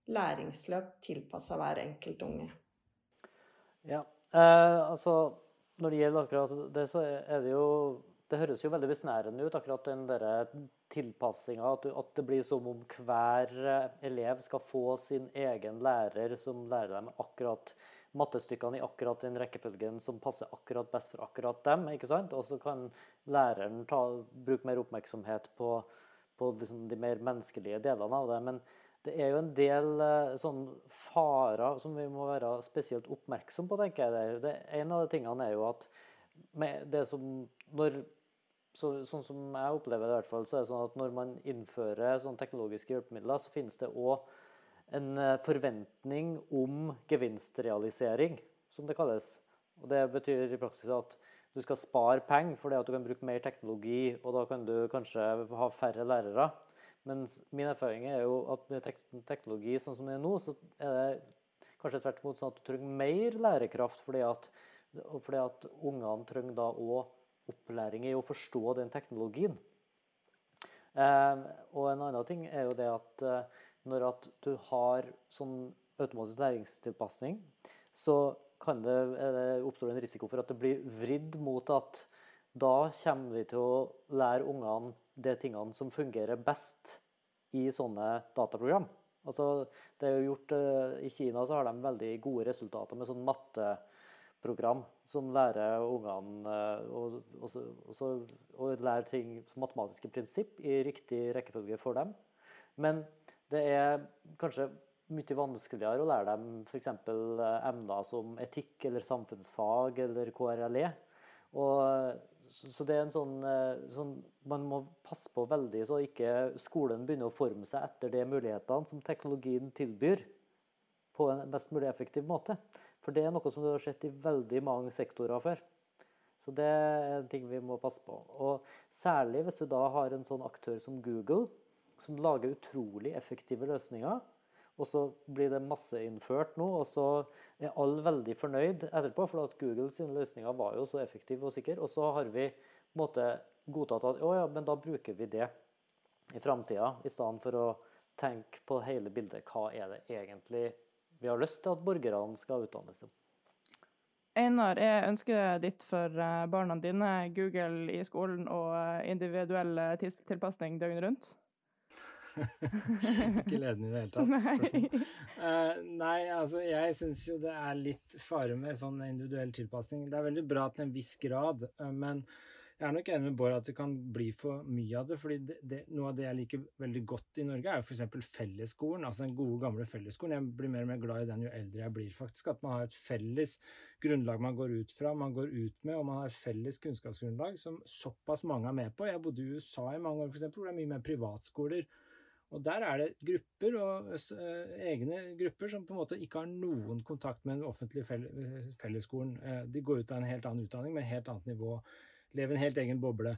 læringsløp tilpassa hver enkelt unge. Ja, eh, altså når det gjelder akkurat det, så er det jo Det høres jo veldig besnærende ut, akkurat den derre tilpassinga. At, at det blir som om hver eh, elev skal få sin egen lærer som lærer dem akkurat mattestykkene i akkurat den rekkefølgen som passer akkurat best for akkurat dem. ikke sant? Og så kan læreren ta, bruke mer oppmerksomhet på, på liksom de mer menneskelige delene av det. Men det er jo en del eh, sånn farer som vi må være spesielt oppmerksom på, tenker jeg. Det, en av de tingene er jo at det som når så, sånn som jeg opplever det, i hvert fall, så er det sånn at når man innfører sånne teknologiske hjelpemidler, så finnes det òg en eh, forventning om gevinstrealisering, som det kalles. Og Det betyr i praksis at du skal spare penger fordi at du kan bruke mer teknologi, og da kan du kanskje ha færre lærere. Mens min erfaring er jo at med teknologi sånn som det er nå, så er det kanskje tvert imot sånn at du trenger mer lærekraft, fordi at, fordi at ungene trenger da òg opplæring i å forstå den teknologien. Eh, og en annen ting er jo det at eh, når at du har sånn automatisk læringstilpasning, så kan det, det oppstår en risiko for at det blir vridd mot at da kommer vi til å lære ungene de tingene som fungerer best i sånne dataprogram. Altså, det er jo gjort, eh, I Kina så har de veldig gode resultater med sånn matteprogram som lærer ungene eh, og, og så- å lære ting som matematiske prinsipp i riktig rekkefølge for dem. Men det er kanskje mye vanskeligere å lære dem f.eks. emner som etikk eller samfunnsfag eller KRLE. Og, så, det er en sånn, eh, sånn Man må passe på veldig så ikke skolen begynner å forme seg etter de mulighetene som teknologien tilbyr, på en mest mulig effektiv måte. For det er noe som du har sett i veldig mange sektorer før. Så det er en ting vi må passe på. Og særlig hvis du da har en sånn aktør som Google, som lager utrolig effektive løsninger. Og så blir det masseinnført nå, og så er alle veldig fornøyd etterpå. For at Google sine løsninger var jo så effektive og sikre. Og så har vi på måte godtatt at å ja, men da bruker vi det i framtida, i stedet for å tenke på hele bildet. Hva er det egentlig vi har lyst til at borgerne skal utdannes til? Einar, jeg ønsker ditt for eh, barna dine Google i skolen og eh, individuell tilpasning døgnet rundt? (laughs) Ikke ledende i det hele tatt. Nei. Eh, nei, altså jeg syns jo det er litt fare med sånn individuell tilpasning. Det er veldig bra til en viss grad, uh, men jeg er nok enig med Bård at det kan bli for mye av det. fordi det, det, Noe av det jeg liker veldig godt i Norge, er jo f.eks. fellesskolen. Altså den gode, gamle fellesskolen. Jeg blir mer og mer glad i den jo eldre jeg blir, faktisk. At man har et felles grunnlag man går ut fra, man går ut med, og man har et felles kunnskapsgrunnlag som såpass mange er med på. Jeg bodde i USA i mange år, f.eks., hvor det er mye mer privatskoler. Og der er det grupper, og uh, egne grupper, som på en måte ikke har noen kontakt med den offentlige fellesskolen. Uh, de går ut av en helt annen utdanning med helt annet nivå lever en helt egen boble.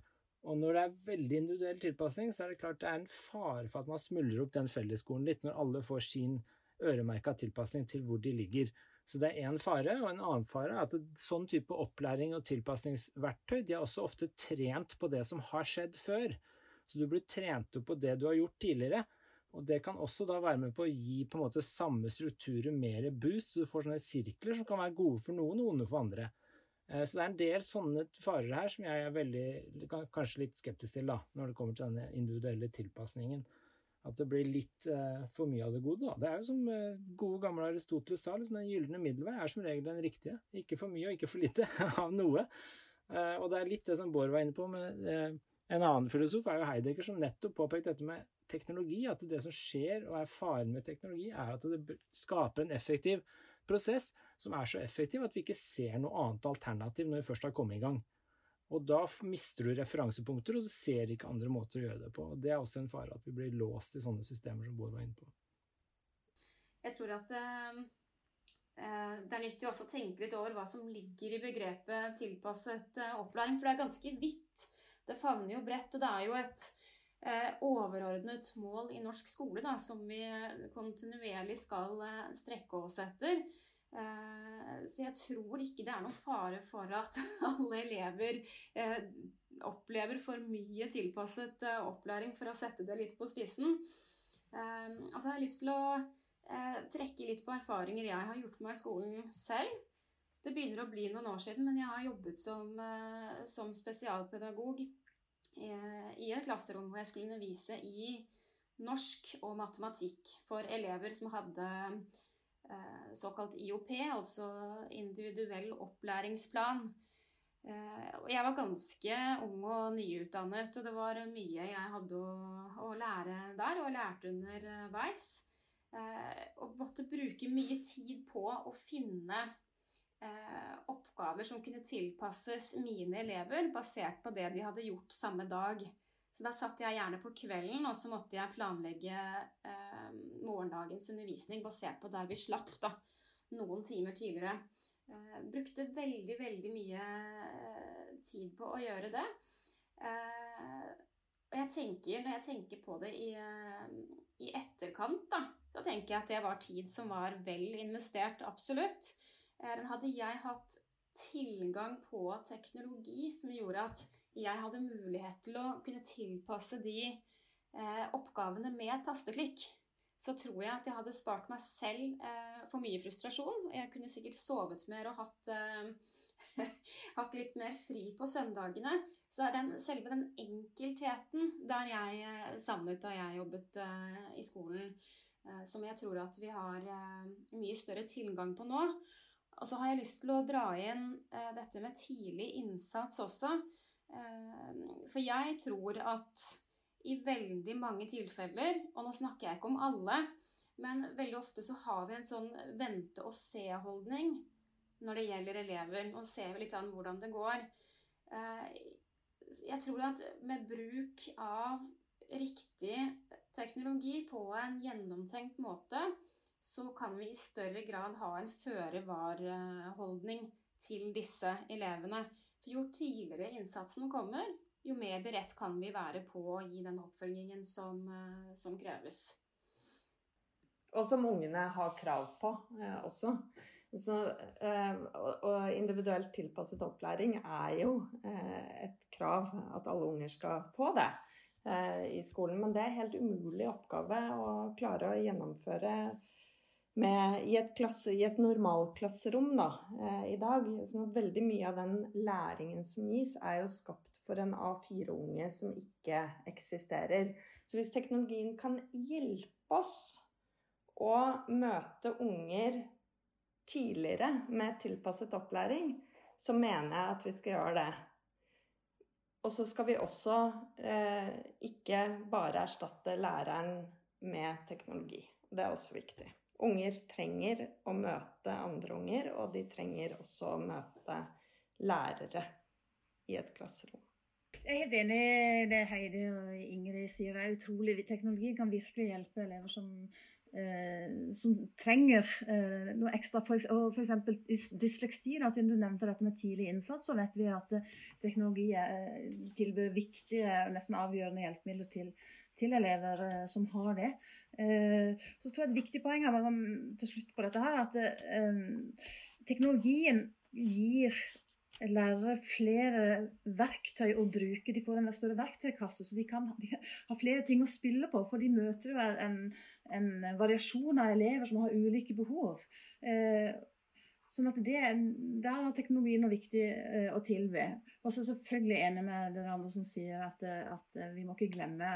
Og når det er veldig individuell tilpasning, så er det klart det er en fare for at man smuldrer opp den fellesskolen litt, når alle får sin øremerka tilpasning til hvor de ligger. Så det er én fare, og en annen fare er at sånn type opplæring og tilpasningsverktøy de er også ofte trent på det som har skjedd før. Så du blir trent opp på det du har gjort tidligere. Og det kan også da være med på å gi på en måte samme strukturer mer boost, så du får sånne sirkler som kan være gode for noen og onde for andre. Eh, så det er en del sånne farer her som jeg er veldig, kanskje litt skeptisk til, da, når det kommer til denne individuelle tilpasningen. At det blir litt uh, for mye av det gode. Da. Det er jo som uh, gode, gamle Aristoteles sa, liksom, den gylne middelvei er som regel den riktige. Ikke for mye og ikke for lite (laughs) av noe. Og det er litt det som Bård var inne på med En annen filosof er jo Heidegger, som nettopp påpekte dette med teknologi. At det som skjer og er faren med teknologi, er at det skaper en effektiv prosess som er så effektiv at vi ikke ser noe annet alternativ når vi først har kommet i gang. Og da mister du referansepunkter, og du ser ikke andre måter å gjøre det på. Og Det er også en fare, at vi blir låst i sånne systemer som Bård var inne på. Jeg tror at eh, eh, det er nyttig også å tenke litt over hva som ligger i begrepet tilpasset eh, opplæring, for det er ganske vidt. Det favner jo bredt, og det er jo et eh, overordnet mål i norsk skole da, som vi kontinuerlig skal eh, strekke oss etter. Eh, så jeg tror ikke det er noen fare for at (laughs) alle elever eh, opplever for mye tilpasset eh, opplæring, for å sette det litt på spissen. Eh, altså jeg har lyst til å trekke litt på erfaringer jeg har gjort meg i skolen selv. Det begynner å bli noen år siden, men jeg har jobbet som, som spesialpedagog Eh, i et klasserom hvor jeg skulle undervise i norsk og matematikk for elever som hadde eh, såkalt IOP, altså individuell opplæringsplan. Eh, jeg var ganske ung og nyutdannet, og det var mye jeg hadde å, å lære der, og lærte underveis. Og måtte bruke mye tid på å finne eh, oppgaver som kunne tilpasses mine elever, basert på det de hadde gjort samme dag. Så da satt jeg gjerne på kvelden, og så måtte jeg planlegge eh, morgendagens undervisning basert på der vi slapp, da, noen timer tidligere. Eh, brukte veldig, veldig mye eh, tid på å gjøre det. Eh, og jeg tenker, når jeg tenker på det i, eh, i etterkant, da, da tenker jeg at det var tid som var vel investert, absolutt. Eh, hadde jeg hatt tilgang på teknologi som gjorde at jeg hadde mulighet til å kunne tilpasse de eh, oppgavene med tasteklikk, så tror jeg at jeg hadde spart meg selv eh, for mye frustrasjon. Jeg kunne sikkert sovet mer og hatt, eh, (laughs) hatt litt mer fri på søndagene. Så den, selve den enkeltheten der jeg eh, savnet da jeg jobbet eh, i skolen, som jeg tror at vi har mye større tilgang på nå. Og så har jeg lyst til å dra inn eh, dette med tidlig innsats også. Eh, for jeg tror at i veldig mange tilfeller, og nå snakker jeg ikke om alle, men veldig ofte så har vi en sånn vente-og-se-holdning når det gjelder elever. Og ser vi litt an hvordan det går. Eh, jeg tror at med bruk av riktig teknologi på en gjennomtenkt måte, så kan vi i større grad ha en føre-var-holdning til disse elevene. For jo tidligere innsatsen kommer, jo mer beredt kan vi være på å gi den oppfølgingen som, eh, som kreves. Og som ungene har krav på eh, også. Så, eh, og individuelt tilpasset opplæring er jo eh, et krav at alle unger skal få det eh, i skolen. Men det er helt umulig oppgave å klare å gjennomføre med, i, et klasse, i et normalklasserom da, eh, i dag. sånn at veldig mye av den læringen som gis, er jo skapt for en A4-unge som ikke eksisterer. Så hvis teknologien kan hjelpe oss å møte unger tidligere med tilpasset opplæring, så mener jeg at vi skal gjøre det. og så skal vi også eh, ikke bare erstatte læreren med teknologi. Det er også viktig. Unger trenger å møte andre unger, og de trenger også å møte lærere i et klasserom. Jeg er helt enig i det Heidi og Ingrid sier. Det er utrolig. Teknologi kan virkelig hjelpe elever som Eh, som trenger eh, noe ekstra. For, og F.eks. dysleksi, da, siden du nevnte dette med tidlig innsats, så vet vi at eh, teknologi tilbyr viktige, nesten avgjørende hjelpemidler til, til elever som har det. Så tror jeg et viktig poeng her, til slutt på dette her, at teknologien gir lærere flere verktøy å bruke. De får en større verktøykasse, så de kan ha flere ting å spille på. For de møter jo en, en variasjon av elever som har ulike behov. Eh, sånn at det, Der har teknologien noe viktig eh, å tilby. Og så selvfølgelig enig med dere andre som sier at, at, vi må ikke glemme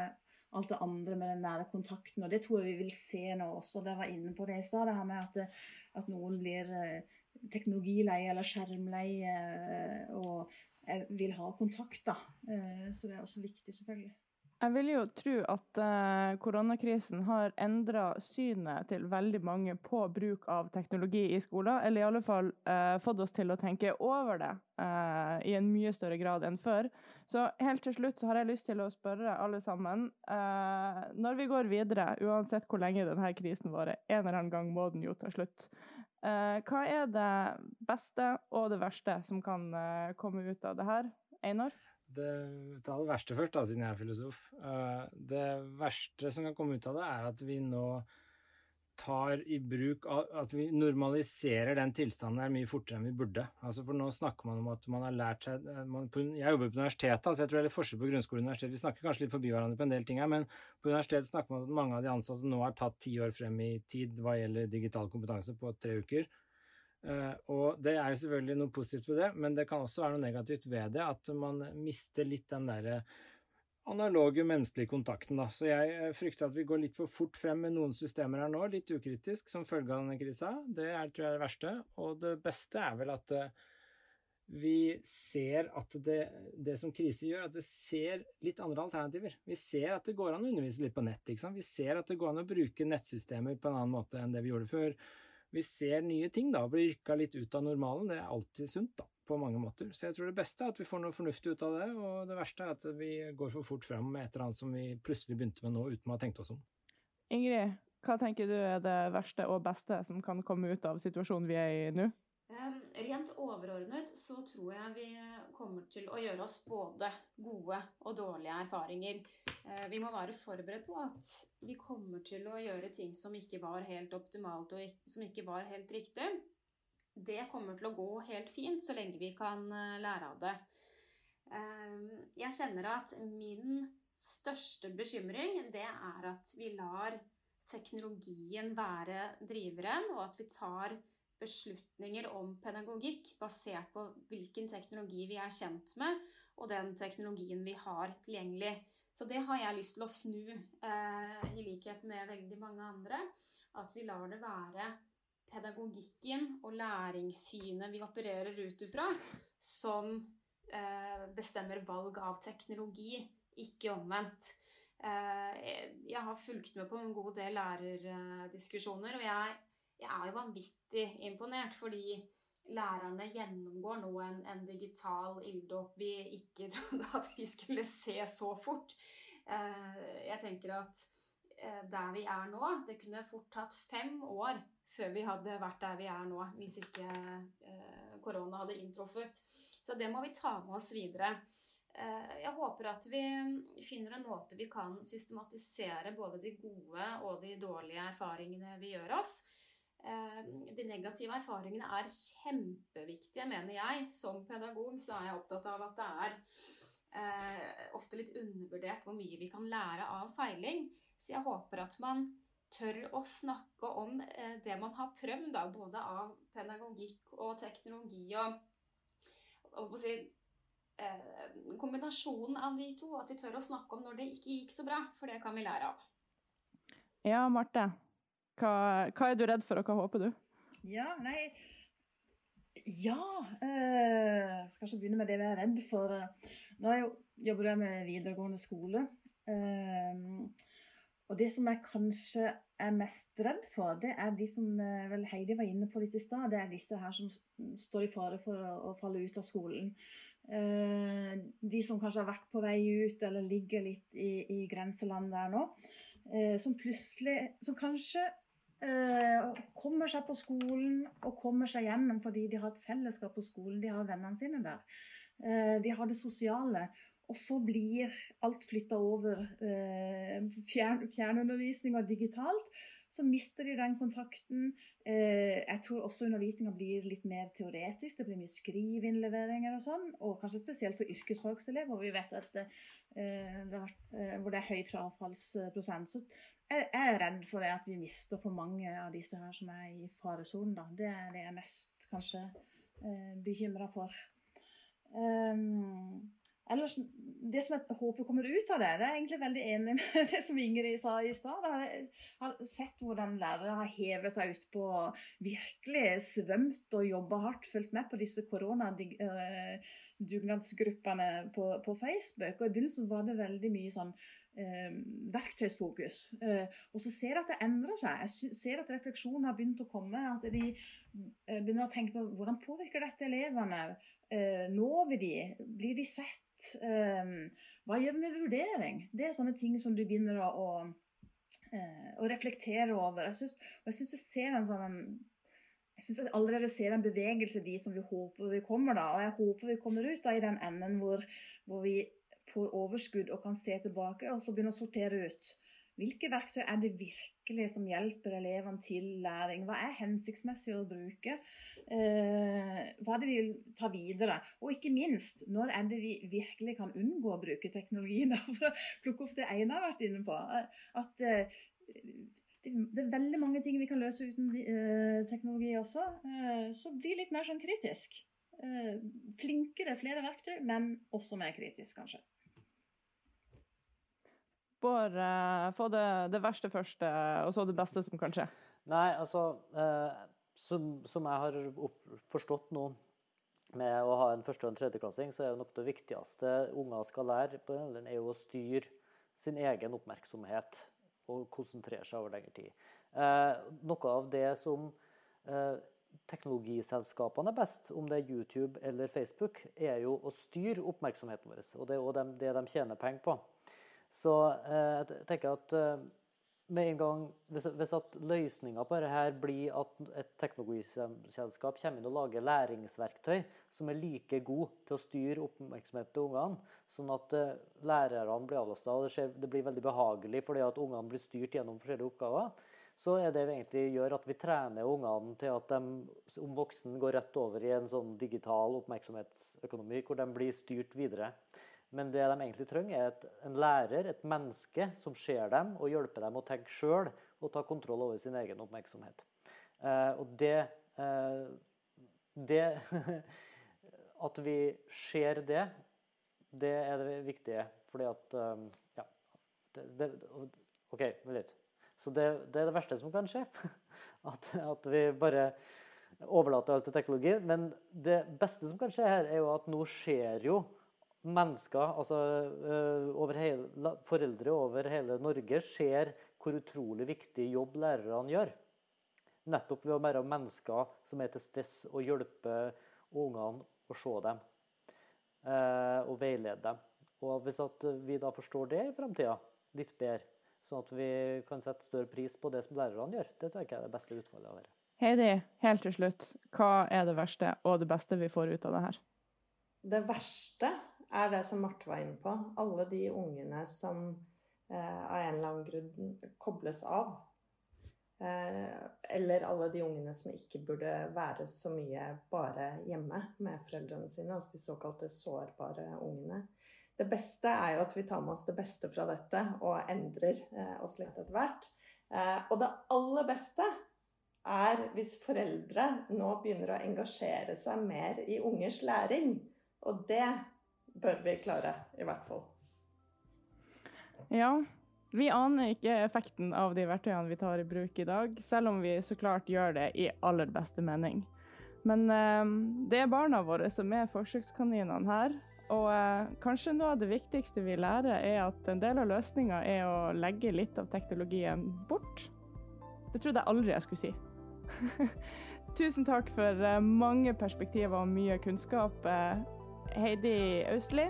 alt det andre med den nære kontakten. og Det tror jeg vi vil se nå også. Dere var inne på det i stad, det her med at, at noen blir eh, teknologileie eller skjermleie og vil ha kontakt. da. Så det er også viktig, selvfølgelig. Jeg vil jo tro at uh, koronakrisen har endra synet til veldig mange på bruk av teknologi i skolen, eller i alle fall uh, fått oss til å tenke over det uh, i en mye større grad enn før. Så helt til slutt så har jeg lyst til å spørre alle sammen, når vi går videre, uansett hvor lenge denne krisen varer, en eller annen gang må den jo ta slutt. hva er det beste og det verste som kan komme ut av det her? Einar? Det, ta det verste først, da, siden jeg er filosof. Uh, det verste som kan komme ut av det, er at vi nå tar i bruk At vi normaliserer den tilstanden der mye fortere enn vi burde. Altså For nå snakker man om at man har lært seg eh, man, Jeg jobber på universitetet, altså jeg tror det er forskjell på grunnskole og universitet. Vi snakker kanskje litt forbi hverandre på en del ting her, men på universitetet snakker man om at mange av de ansatte nå har tatt ti år frem i tid hva gjelder digital kompetanse på tre uker. Uh, og det er jo selvfølgelig noe positivt ved det, men det kan også være noe negativt ved det, at man mister litt den derre analoge menneskelige kontakten. Da. Så jeg eh, frykter at vi går litt for fort frem med noen systemer her nå, litt ukritisk, som følge av denne krisa. Det er, tror jeg er det verste. Og det beste er vel at vi ser at det, det, som krise gjør, at det ser litt andre alternativer. Vi ser at det går an å undervise litt på nett. Vi ser at det går an å bruke nettsystemer på en annen måte enn det vi gjorde før vi ser nye ting, da, blir rykka litt ut av normalen. Det er alltid sunt, da, på mange måter. Så jeg tror det beste er at vi får noe fornuftig ut av det, og det verste er at vi går for fort fram med et eller annet som vi plutselig begynte med nå, uten å ha tenkt oss om. Ingrid, hva tenker du er det verste og beste som kan komme ut av situasjonen vi er i nå? Rent overordnet så tror jeg vi kommer til å gjøre oss både gode og dårlige erfaringer. Eh, vi må være forberedt på at vi kommer til å gjøre ting som ikke var helt optimalt og som ikke var helt riktig. Det kommer til å gå helt fint så lenge vi kan eh, lære av det. Eh, jeg kjenner at min største bekymring det er at vi lar teknologien være driveren, og at vi tar beslutninger om pedagogikk basert på hvilken teknologi vi er kjent med, og den teknologien vi har tilgjengelig. Så det har jeg lyst til å snu, eh, i likhet med veldig mange andre. At vi lar det være pedagogikken og læringssynet vi opererer ut ifra, som eh, bestemmer valg av teknologi, ikke omvendt. Eh, jeg har fulgt med på en god del lærerdiskusjoner, og jeg jeg er jo vanvittig imponert, fordi lærerne gjennomgår nå en, en digital ilddåp vi ikke (laughs) trodde at vi skulle se så fort. Eh, jeg tenker at eh, der vi er nå Det kunne fort tatt fem år før vi hadde vært der vi er nå, hvis ikke eh, korona hadde inntruffet. Så det må vi ta med oss videre. Jeg håper at vi finner en måte vi kan systematisere både de gode og de dårlige erfaringene vi gjør oss. Eh, de negative erfaringene er kjempeviktige, mener jeg. Som pedagog så er jeg opptatt av at det er eh, ofte litt undervurdert hvor mye vi kan lære av feiling. Så jeg håper at man tør å snakke om eh, det man har prøvd, da, både av pedagogikk og teknologi og, og si, eh, kombinasjonen av de to. At vi tør å snakke om når det ikke gikk så bra, for det kan vi lære av. Ja, Marte. Hva, hva, er du redd for, og hva håper du? Ja, nei Ja. Øh, skal ikke begynne med det vi er redd for. Nå jobber jeg med videregående skole. Og det som jeg kanskje er mest redd for, det er de som vel Heidi var inne på litt i stad. Det er disse her som står i fare for å, å falle ut av skolen. Eh, de som kanskje har vært på vei ut eller ligger litt i, i grenseland der nå. Eh, som plutselig Som kanskje eh, kommer seg på skolen og kommer seg gjennom fordi de har et fellesskap på skolen. De har vennene sine der. De har det sosiale. Og så blir alt flytta over fjern, fjernundervisning digitalt så mister de den kontakten. Eh, jeg tror også undervisninga blir litt mer teoretisk. Det blir mye skrivinnleveringer og sånn. Og kanskje spesielt for yrkesfagselever, hvor vi vet at eh, det eh, hvor det er høy frafallsprosent. Så jeg er redd for det at vi mister for mange av disse her som er i faresonen. Det er det jeg mest kanskje bekymra for. Um, Ellers, Det som jeg håper kommer ut av det, det er egentlig veldig enig med (laughs) det som Ingrid sa i stad. Jeg har sett hvordan lærere har hevet seg ut på virkelig svømt og jobba hardt, fulgt med på disse koronadugnadsgruppene på, på, Facebook. Og I begynnelsen var det veldig mye sånn eh, verktøysfokus. Eh, og så ser jeg at det endrer seg. Jeg ser at refleksjonen har begynt å komme. At de eh, begynner å tenke på hvordan påvirker dette elevene. Eh, når vi de? Blir de sett? Um, hva gjør vi med vurdering? Det er sånne ting som du begynner å, å, uh, å reflektere over. Jeg synes, og jeg syns jeg ser en sånn jeg synes jeg allerede ser en bevegelse de som vi håper vi kommer. da, og Jeg håper vi kommer ut da i den enden hvor, hvor vi får overskudd og kan se tilbake og så begynne å sortere ut. Hvilke verktøy er det virkelig som hjelper elevene til læring? Hva er hensiktsmessig å bruke? Eh, hva er det vi vil ta videre? Og ikke minst, når er det vi virkelig kan unngå å bruke teknologien? (laughs) For å plukke opp det Einar har vært inne på. At eh, det er veldig mange ting vi kan løse uten eh, teknologi også. Så bli litt mer sånn kritisk. Flinkere, flere verktøy, men også mer kritisk, kanskje. Bård, uh, få det, det, verste først, og så det beste som kan skje. Nei, altså uh, som, som, jeg har opp, forstått nå med å ha en første- og en tredjeklassing, så er jo nok det viktigste unger skal lære på den er jo å styre sin egen oppmerksomhet og konsentrere seg over lengre tid. Uh, noe av det som teknologiselskapene er best, om det er YouTube eller Facebook, er jo å styre oppmerksomheten vår. Og det er jo det de tjener penger på. Så eh, jeg tenker at eh, med en gang, Hvis, hvis at løsninga på dette blir at et teknologiselskap kommer inn og lager læringsverktøy som er like gode til å styre oppmerksomheten til ungene, sånn at eh, lærerne blir avlasta og det, skjer, det, blir veldig behagelig fordi at ungene blir styrt gjennom forskjellige oppgaver, så er det vi egentlig gjør at vi trener ungene til at de om voksen går rett over i en sånn digital oppmerksomhetsøkonomi hvor de blir styrt videre. Men det de egentlig trenger, er et, en lærer, et menneske, som ser dem og hjelper dem å tenke sjøl og ta kontroll over sin egen oppmerksomhet. Eh, og det, eh, det (laughs) At vi ser det, det er det viktige. Fordi at um, Ja. Det, det, OK, vent litt. Så det, det, er det verste som kan skje. (laughs) At, at vi bare overlater alt til teknologi. Men det beste som kan skje her, er jo at nå skjer jo mennesker, altså over hele, foreldre over hele Norge, ser hvor utrolig viktig jobb lærerne gjør. Nettopp ved å være mennesker som er til stede og hjelpe ungene å se dem. Uh, og veilede dem. Og Hvis vi da forstår det i framtida litt bedre, sånn at vi kan sette større pris på det som lærerne gjør, det tror jeg er det beste utfallet av dette. Heidi, helt til slutt, hva er det verste og det beste vi får ut av det her? Det verste er det som Marte var inne på. Alle de ungene som eh, av en eller annen grunn kobles av. Eh, eller alle de ungene som ikke burde være så mye bare hjemme med foreldrene sine. Altså de såkalte sårbare ungene. Det beste er jo at vi tar med oss det beste fra dette og endrer eh, oss litt etter hvert. Eh, og det aller beste er hvis foreldre nå begynner å engasjere seg mer i ungers læring. Og det bør vi klare, i hvert fall. Ja. Vi aner ikke effekten av de verktøyene vi tar i bruk i dag, selv om vi så klart gjør det i aller beste mening. Men eh, det er barna våre som er forsøkskaninene her. Og eh, kanskje noe av det viktigste vi lærer, er at en del av løsninga er å legge litt av teknologien bort. Det trodde jeg aldri jeg skulle si. (laughs) Tusen takk for eh, mange perspektiver og mye kunnskap. Eh, Heidi Austli,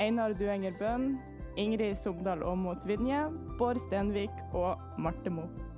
Einar Duenger Bøhn, Ingrid Sobdal Aamodt Vinje, Bård Stenvik og Marte Moe.